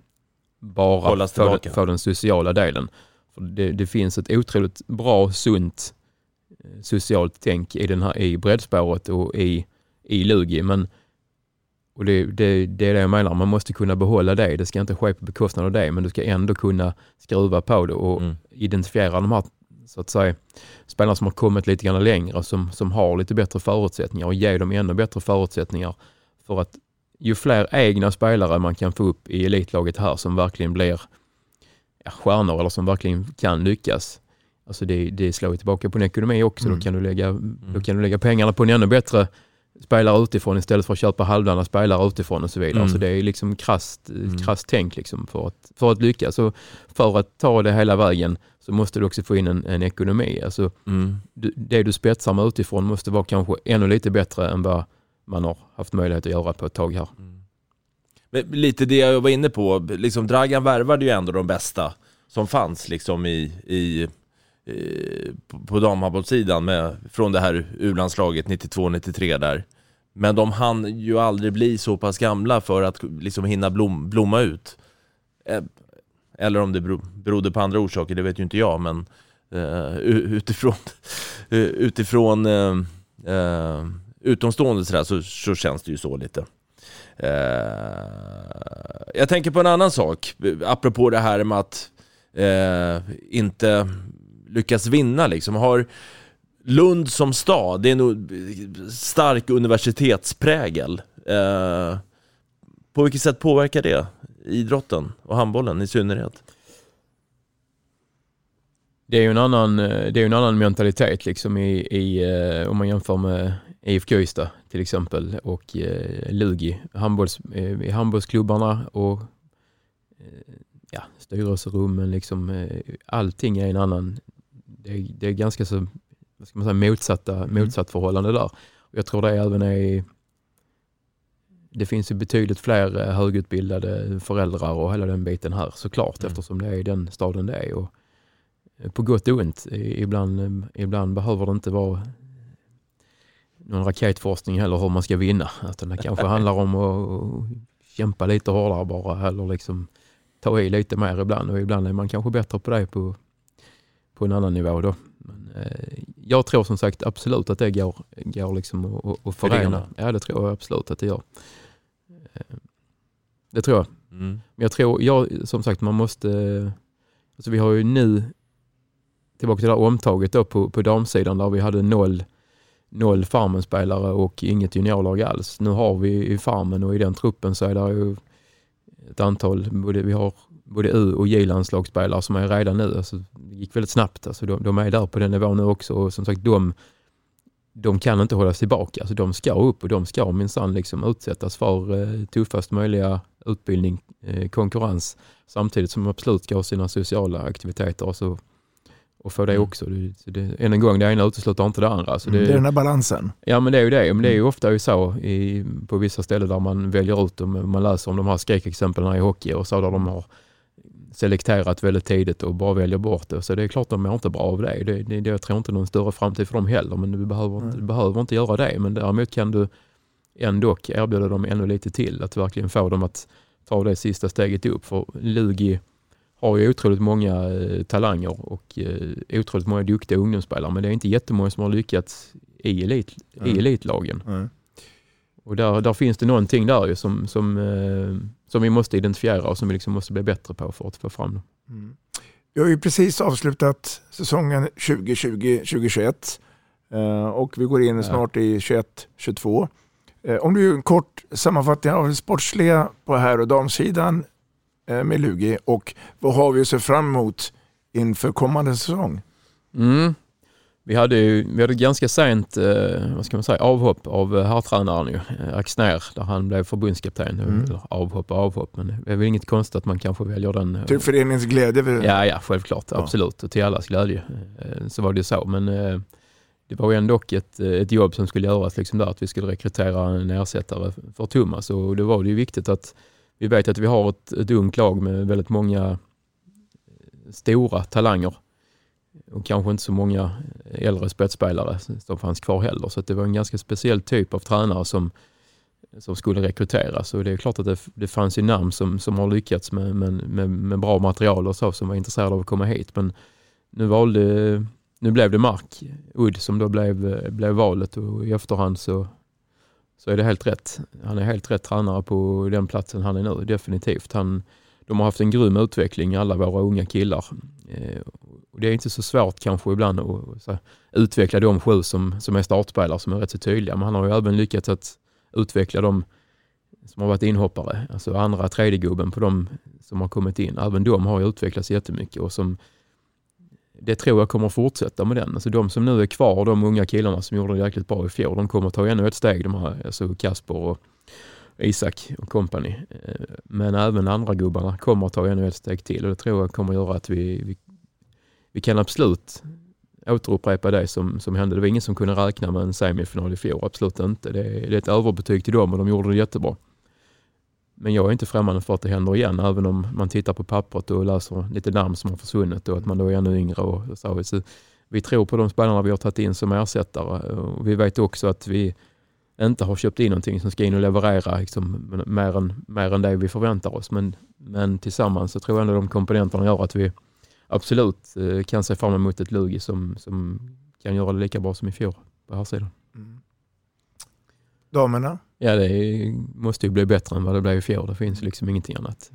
bara få, få den sociala delen. För det, det finns ett otroligt bra, sunt eh, socialt tänk i, den här, i breddspåret och i, i Lugi. Men, och det, det, det är det jag menar, man måste kunna behålla det. Det ska inte ske på bekostnad av det, men du ska ändå kunna skruva på det och Mm. identifiera de här så att säga, spelarna som har kommit lite grann längre, som, som har lite bättre förutsättningar och ge dem ännu bättre förutsättningar för att ju fler egna spelare man kan få upp i elitlaget här som verkligen blir ja, stjärnor eller som verkligen kan lyckas. Alltså det, det slår ju tillbaka på en ekonomi också. Mm. Då, kan du lägga, då kan du lägga pengarna på en ännu bättre spelare utifrån istället för att köpa halvdana spelare utifrån och så vidare. Mm. Så det är liksom krasst, krasst tänk liksom för, att, för att lyckas. Och för att ta det hela vägen så måste du också få in en, en ekonomi. Alltså, Mm. du, det du spetsar med utifrån måste vara kanske ännu lite bättre än vad man har haft möjlighet att göra på ett tag här. Mm. Men lite det jag var inne på, liksom Dragan värvade ju ändå de bästa som fanns liksom i, i, i på, damhandbollssidan från det här U-landslaget 92-93 där. Men de hann ju aldrig bli så pass gamla för att liksom hinna blom, blomma ut. Eh, eller om det berodde på andra orsaker, det vet ju inte jag, men uh, utifrån, eh, utifrån uh, uh, utomstående sådär, så, så känns det ju så lite. Eh, jag tänker på en annan sak, apropå det här med att eh, inte lyckas vinna liksom. Har Lund som stad, det är nog stark universitetsprägel. Eh, på vilket sätt påverkar det idrotten och handbollen i synnerhet? Det är ju en annan, eh, det är en annan mentalitet liksom i, i, eh, om man jämför med IFK Ystad till exempel och eh, Lugi, handbolls, eh, i handbollsklubbarna och eh, ja, styrelserummen, liksom, eh, allting är en annan, det är, det är ganska så, vad ska man säga, motsatta, motsatt förhållande där. Och jag tror det även är i- det finns ju betydligt fler eh, högutbildade föräldrar och hela den biten här såklart eftersom det är i den staden det är. Och eh, på gott och ont. Ibland, eh, ibland behöver det inte vara någon raketforskning heller hur man ska vinna. Utan det kanske handlar om att kämpa lite hårdare bara eller liksom ta i lite mer ibland och ibland är man kanske bättre på det på, på en annan nivå då. Men, eh, jag tror som sagt absolut att det går, går liksom att- att. Förena. Ja det tror jag absolut att det gör. Eh, Det tror jag. Mm. Men jag tror, jag, som sagt man måste, alltså vi har ju nu, tillbaka till det här omtaget då på, på damsidan där vi hade noll, noll farmenspelare och inget juniorlag alls. Nu har vi i farmen och i den truppen så är det ju ett antal, både, vi har både U och J-landslagsspelare som är redan nu. Alltså, det gick väldigt snabbt. Alltså, de, de är där på den nivån nu också och som sagt de, de kan inte hållas tillbaka. Alltså, de ska upp och de ska minsann liksom utsättas för eh, tuffast möjliga utbildning, eh, konkurrens samtidigt som de absolut ska ha sina sociala aktiviteter Alltså, och få det också. Det, det, än en gång, det ena utesluter inte det andra. Så Det är den här balansen. Ja men det är ju det. Men det är ju ofta ju så i, på vissa ställen där man väljer ut dem. Man läser om de här skräckexemplen i hockey och så där de har selekterat väldigt tidigt och bara väljer bort det. Så det är klart de mår inte bra av det. det, det, det jag tror inte någon större framtid för dem heller. Men du behöver, inte, du behöver inte göra det. Men däremot kan du ändå erbjuda dem ännu lite till. Att verkligen få dem att ta det sista steget upp. För Lugi har ju otroligt många eh, talanger och eh, otroligt många duktiga ungdomsspelare. Men det är inte jättemånga som har lyckats i, elit, i Mm. elitlagen. Mm. Och där, där finns det någonting där ju som, som, eh, som vi måste identifiera och som vi liksom måste bli bättre på för att få fram dem. Mm. Vi har ju precis avslutat säsongen 2020-2021 eh, och vi går in snart i 21-22. Eh, Om du gör en kort sammanfattning av det sportsliga på herr och damsidan med Lugi och vad har vi att se fram emot inför kommande säsong? Mm. Vi hade, ju, vi hade ganska sent eh, vad ska man säga, avhopp av eh, herrtränaren ju, eh, Axner, där han blev förbundskapten. Mm. Avhopp avhopp, men det är väl inget konstigt att man kanske väljer den. eh, Till föreningens glädje. För... Ja, ja, självklart. Ja. Absolut. Och till allas glädje eh, så var det ju så. Men eh, det var ju ändå ett, eh, ett jobb som skulle göras liksom där, att vi skulle rekrytera en ersättare för Thomas. Och då var det ju viktigt att vi vet att vi har ett, ett ungt lag med väldigt många eh, stora talanger och kanske inte så många eh, äldre spetsspelare som fanns kvar heller. Så att det var en ganska speciell typ av tränare som, som skulle rekryteras. Och det är klart att det, det fanns ju namn som, som har lyckats med, med, med, med bra material och så som var intresserade av att komma hit. Men nu, valde, nu blev det Mark Udd som då blev, eh, blev valet och i efterhand så, så är det helt rätt. Han är helt rätt tränare på den platsen han är nu, definitivt. Han, de har haft en grym utveckling, alla våra unga killar. Eh, det är inte så svårt kanske ibland att här, utveckla de sju som, som är startspelare som är rätt så tydliga. Men han har ju även lyckats att utveckla de som har varit inhoppare, alltså andra tredje gubben på de som har kommit in. Även de har ju utvecklats jättemycket och som det tror jag kommer fortsätta med den. Alltså de som nu är kvar, de unga killarna som gjorde det jäkligt bra i fjol, de kommer ta ännu ett steg. De här, alltså Kasper och Isak och company. Eh, men även andra gubbarna kommer att ta ännu ett steg till och det tror jag kommer göra att vi, vi, vi kan absolut återupprepa det som, som hände. Det var ingen som kunde räkna med en semifinal i fjol, absolut inte. Det det är ett överbetyg till dem och de gjorde det jättebra. Men jag är inte främmande för att det händer igen, även om man tittar på pappret och läser lite namn som har försvunnit och att man då är ännu yngre. Och så. Så vi tror på de spelarna vi har tagit in som ersättare och vi vet också att vi inte har köpt in någonting som ska in och leverera liksom, mer, än, mer än det vi förväntar oss. Men, men tillsammans så tror jag ändå de komponenterna gör att vi absolut eh, kan se fram emot ett Lugi som, som kan göra det lika bra som i fjol på här sidan. Mm. Damerna, Ja, det är, måste ju bli bättre än vad det blev i fjol. Det finns liksom ingenting annat.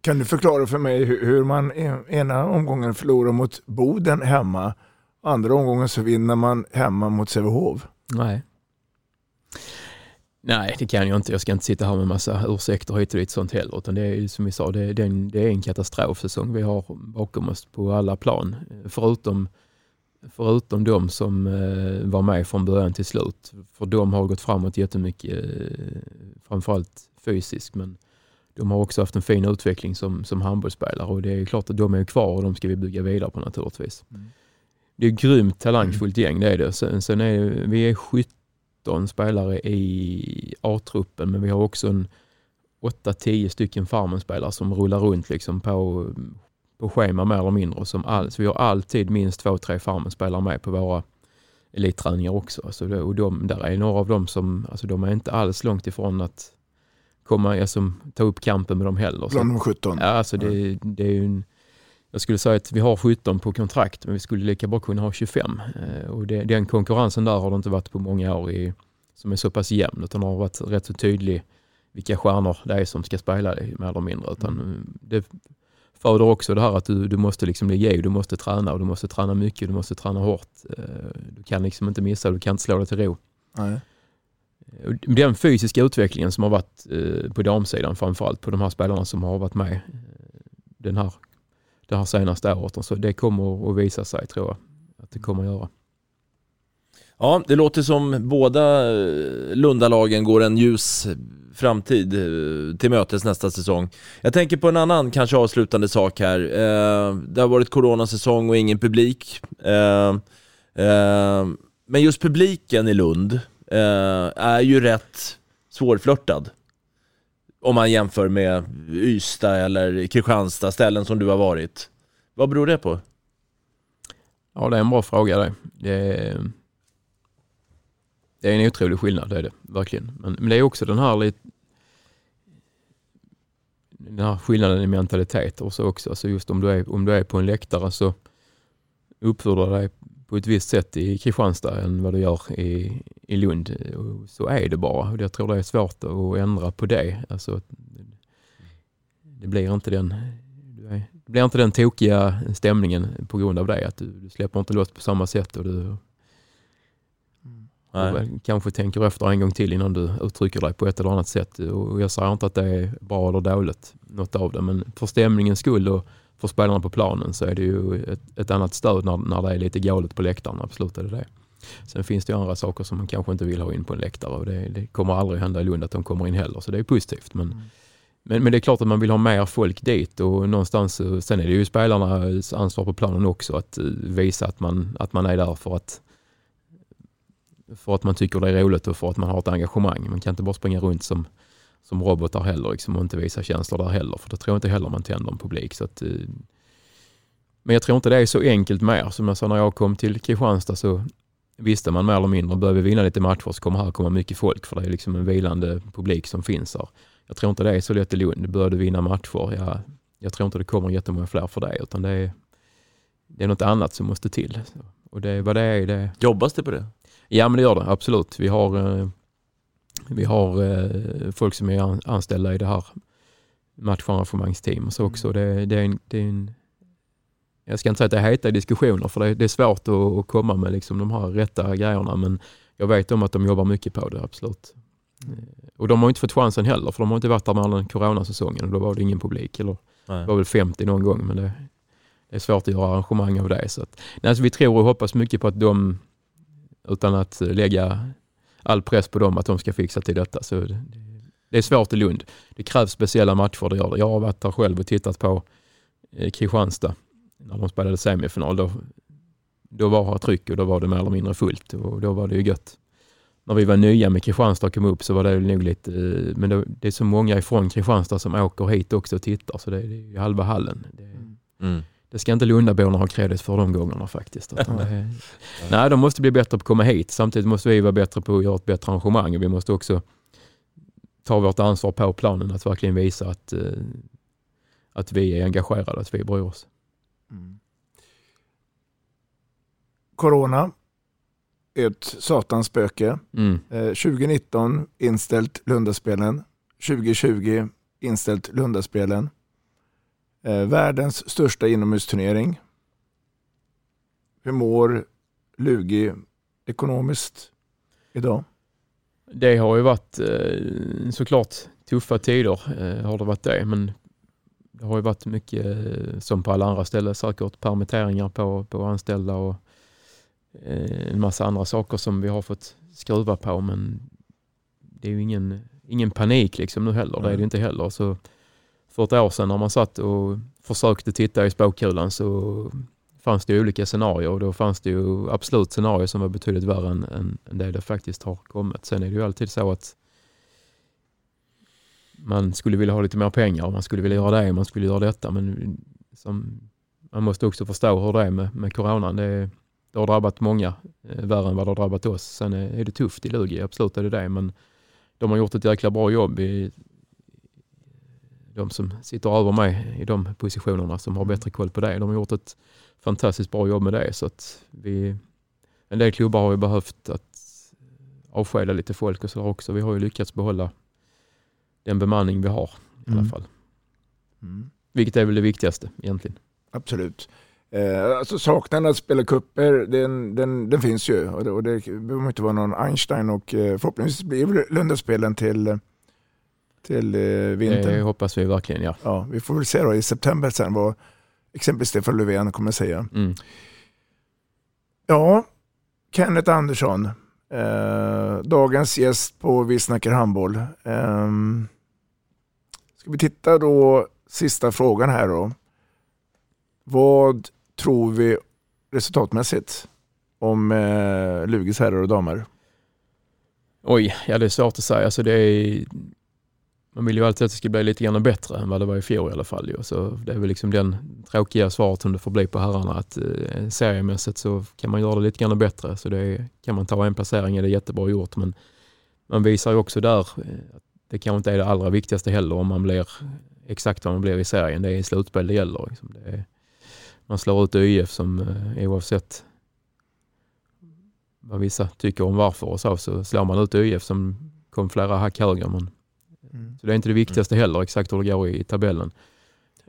Kan du förklara för mig hur, man en- ena omgången förlorar mot Boden hemma, andra omgången så vinner man hemma mot Sävehof? Nej. Nej, det kan jag inte. Jag ska inte sitta här med massa ursäkter hit och dit sånt heller. Utan det är som vi sa, det, är en, det är en katastrofsäsong vi har bakom oss på alla plan. Förutom, förutom de som eh, var med från början till slut. För de har gått framåt jättemycket, eh, framförallt fysiskt. Men de har också haft en fin utveckling som, som handbollsspelare och det är klart att de är kvar och de ska vi bygga vidare på naturligtvis. Det är ett grymt talangfullt gäng, det är det. Sen, sen är det, vi är 17 spelare i A-truppen men vi har också en 8-10 stycken farmenspelare som rullar runt liksom på, på schema mer eller mindre. Som all, så vi har alltid minst två, tre farmenspelare med på våra elitträningar också. Alltså och de, där är några av dem som alltså de är inte alls långt ifrån att komma, alltså, ta upp kampen med dem heller. Bland de 17? Ja, alltså det, det är ju en, jag skulle säga att vi har 17 på kontrakt men vi skulle lika bra kunna ha 25. Eh, Och det, den konkurrensen där har det inte varit på många år i, som är så pass jämn utan har varit rätt så tydlig vilka stjärnor det är som ska spela det mer eller mindre. Utan eh, det föder också det här att du, du måste liksom ligga i, du måste träna och du måste träna mycket, du måste träna hårt. Eh, Du kan liksom inte missa, du kan inte slå dig till ro. Nej. Och Den fysiska utvecklingen som har varit eh, på damsidan framförallt på de här spelarna som har varit med eh, den här, det här senaste året. Så det kommer att visa sig tror jag. Att det kommer att göra. Ja, det låter som båda eh, Lundalagen går en ljus framtid eh, till mötes nästa säsong. Jag tänker på en annan kanske avslutande sak här. Eh, det har varit coronasäsong och ingen publik. Eh, men just publiken i Lund är ju rätt svårflörtad. Om man jämför med Ystad eller Kristianstad, ställen som du har varit. Vad beror det på? Ja, det är en bra fråga det. Det är, det är en otrolig skillnad, det är det verkligen. Men, men det är också den här lite den här skillnaden i mentalitet och så också. Alltså just om du, är, om du är på en läktare så uppför du dig på ett visst sätt i Kristianstad än vad du gör i, i Lund. Och så är det bara. Och jag tror det är svårt att ändra på det. Alltså, det blir inte den det blir inte den tokiga stämningen på grund av det. Att du, du släpper inte loss på samma sätt och du kanske tänker efter en gång till innan du uttrycker dig på ett eller annat sätt. Och jag säger inte att det är bra eller dåligt, något av det, men för stämningens skull och för spelarna på planen så är det ju ett, ett annat stöd när, när det är lite galet på läktaren. Absolut är det det. Sen finns det ju andra saker som man kanske inte vill ha in på en läktare och det, det kommer aldrig hända i Lund att de kommer in heller, så det är positivt. Men, mm. men, men, det är klart att man vill ha mer folk dit och någonstans, sen är det ju spelarnas ansvar på planen också att visa att man, att man är där för att för att man tycker det är roligt och för att man har ett engagemang. Man kan inte bara springa runt som, som robotar heller liksom, och inte visa känslor där heller, för då tror jag inte heller man tänder en publik. Så att, eh, men jag tror inte det är så enkelt mer. Som jag sa när jag kom till Kristianstad så visste man mer eller mindre, börjar vi vinna lite matcher så kommer här komma mycket folk för det är liksom en vilande publik som finns här. Jag tror inte det är så lätt i Lund. Börjar du vinna matcher, ja, jag tror inte det kommer jättemånga fler för dig. utan det är, det är något annat som måste till. Och det, vad det är, det... Jobbas det på det? Ja men det gör det, absolut. Vi har, eh, vi har eh, folk som är anställda i det här matcharrangemangsteam och så också. Det, det, är en, det är en jag ska inte säga att det är heta diskussioner för det, det är svårt att, att, komma med liksom de här rätta grejerna men jag vet om att de jobbar mycket på det, absolut. Mm. Och de har inte fått chansen heller för de har inte varit där med den coronasäsongen och då var det ingen publik. Eller, det var väl 50 någon gång men det, det är svårt att göra arrangemang av det. Så att, nej, alltså vi tror och hoppas mycket på att de, utan att lägga all press på dem, att de ska fixa till detta. Så det, är svårt i Lund. Det krävs speciella matcher, det gör det. Jag har varit där själv och tittat på eh, Kristianstad när de spelade semifinal, då, då var det tryck och då var det mer eller mindre fullt och då var det ju gött. När vi var nya med Kristianstad och kom upp så var det nog lite, eh, men det, det är så många ifrån Kristianstad som åker hit också och tittar så det, det är ju halva hallen. Det, mm. Det ska inte Lundaborna ha kredit för de gångerna faktiskt. det, nej, de måste bli bättre på att komma hit. Samtidigt måste vi vara bättre på att göra ett bättre arrangemang och vi måste också ta vårt ansvar på planen att verkligen visa att, eh, att vi är engagerade, att vi bryr oss. Mm. Corona, ett satans spöke. Mm. Eh, 2019 inställt Lundaspelen. 2020 inställt Lundaspelen. Eh, världens största inomhusturnering. Hur mår Lugi ekonomiskt idag? Det har ju varit eh, såklart tuffa tider, eh, har det varit det, men det har ju varit mycket, eh, som på alla andra ställen, säkert permitteringar på, på anställda och eh, en massa andra saker som vi har fått skruva på. Men det är ju ingen, ingen panik liksom nu heller. Det är det inte heller. Så för ett år sedan när man satt och försökte titta i spåkulan så fanns det olika scenarier och då fanns det ju absolut scenarier som var betydligt värre än, än, än det det faktiskt har kommit. Sen är det ju alltid så att man skulle vilja ha lite mer pengar, man skulle vilja göra det, man skulle göra detta. Men som, man måste också förstå hur det är med, med coronan. Det, det har drabbat många eh, värre än vad det har drabbat oss. Sen är, är det tufft i Lugi, absolut är det det. Men de har gjort ett jäkla bra jobb i de som sitter över mig i de positionerna som har bättre koll på det. De har gjort ett fantastiskt bra jobb med det. Så att vi, en del klubbar har ju behövt att avskeda lite folk och så också. Vi har ju lyckats behålla den bemanning vi har i alla mm. fall. Mm. Vilket är väl det viktigaste egentligen. Absolut. Eh, alltså saknaden att spela kupper den, den, den finns ju och det, och det behöver inte vara någon Einstein och eh, förhoppningsvis blir Lundaspelen till, till eh, vintern. Det hoppas vi verkligen ja. ja. Vi får väl se då i september sen vad exempelvis Stefan Löfven kommer säga. Mm. Ja, Kenneth Andersson, eh, dagens gäst på Vi snackar handboll. Eh, Ska vi titta då, sista frågan här då. Vad tror vi resultatmässigt om eh, Lugis herrar och damer? Oj, ja det är svårt att säga. Alltså det är, man vill ju alltid att det ska bli lite grann bättre än vad det var i fjol i alla fall. Ju. Så det är väl liksom den tråkiga svaret som det får bli på herrarna. Att eh, seriemässigt så kan man göra det lite grann bättre. Så det är, kan man ta en placering är det jättebra gjort. Men man visar ju också där eh, att det kanske inte är det allra viktigaste heller om man blir exakt vad man blir i serien. Det är i slutspel det gäller. Liksom. Det är, man slår ut ÖIF som eh, oavsett vad vissa tycker om varför och så, så slår man ut ÖIF som kom flera hack högre. Men, mm. Så det är inte det viktigaste heller, exakt hur det går i, tabellen.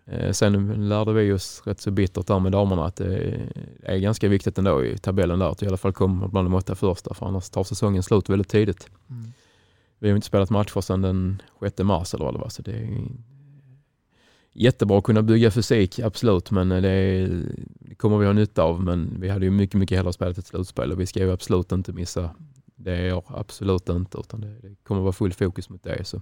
Eh, sen lärde vi oss rätt så bittert där med damerna att det är ganska viktigt ändå i tabellen där att i alla fall komma bland de åtta första för annars tar säsongen slut väldigt tidigt. Mm. Vi har inte spelat matcher sedan den 6 mars eller vad det var. Så det är jättebra att kunna bygga fysik, absolut, men det, det kommer vi ha nytta av. Men vi hade ju mycket, mycket hellre spelat ett slutspel och vi ska ju absolut inte missa det i år. Absolut inte, utan det, det kommer vara full fokus mot det. Så.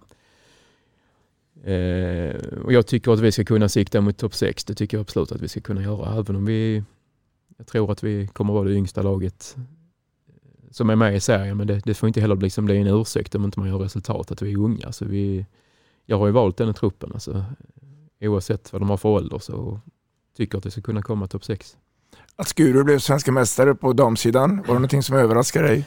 Eh, och jag tycker att vi ska kunna sikta mot topp 6. Det tycker jag absolut att vi ska kunna göra, även om vi jag tror att vi kommer vara det yngsta laget eh, som är med i serien, men det, det får inte heller liksom bli en ursäkt om inte man gör resultat, att vi är unga. Så vi, jag har ju valt den här truppen, alltså, oavsett vad de har för ålder, så tycker att vi ska kunna komma topp 6. Att Skuru blev svenska mästare på damsidan, var det någonting som överraskade dig?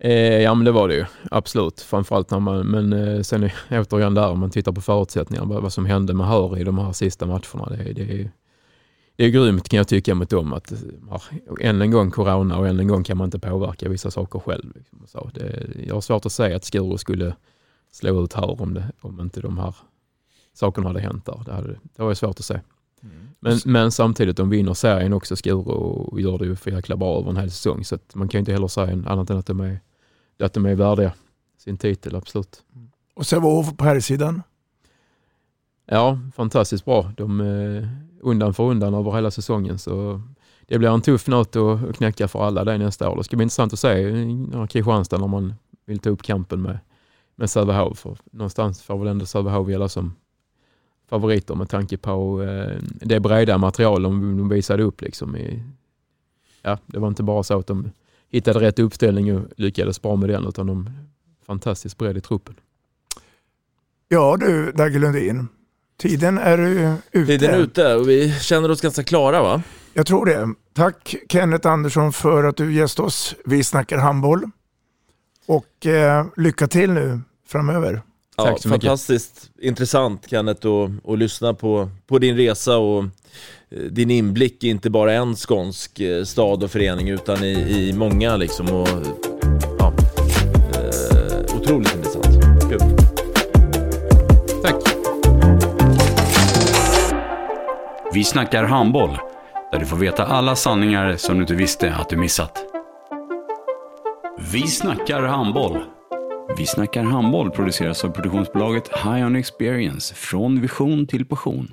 Eh, ja men det var det ju, absolut. Framförallt när man, men eh, sen återigen där, om man tittar på förutsättningarna, vad som hände med Hör i de här sista matcherna. Det, det, det är grymt kan jag tycka mot dem att ja, än en gång corona och än en gång kan man inte påverka vissa saker själv. Liksom. Så det, jag har svårt att säga att Skuru skulle slå ut här om, det, om inte de här sakerna hade hänt där. Det, hade, det var svårt att se. Mm. Men, men, samtidigt, de vinner serien också Skuru och gör det ju för jäkla bra över en hel säsong. Så man kan inte heller säga annat än att de är, att de är värdiga sin titel, absolut. Och Sävehof på här sidan? Ja, fantastiskt bra. De, eh, undan för undan över hela säsongen. Så det blir en tuff nöt att knäcka för alla det nästa år. Det ska bli intressant att se Kristianstad när man vill ta upp kampen med, med Sävehof. För någonstans får väl ändå Sävehof gälla som favoriter med tanke på eh, det breda material de, visade upp. Liksom i, ja, det var inte bara så att de hittade rätt uppställning och lyckades bra med den utan de fantastiskt bredd i truppen. Ja du Dagge Lundin, Tiden är ute. Tiden är ute och vi känner oss ganska klara va? Jag tror det. Tack Kenneth Andersson för att du gäst oss. Vi snackar handboll. Och eh, lycka till nu framöver. Ja, Tack så fantastiskt mycket. intressant Kenneth att, att lyssna på, på din resa och din inblick i inte bara en skånsk eh, stad och förening utan i, i många liksom. Och, ja, eh, otroligt intressant. Kul. Vi snackar handboll, där du får veta alla sanningar som du inte visste att du missat. Vi snackar handboll. Vi snackar handboll produceras av produktionsbolaget High On Experience, från vision till passion.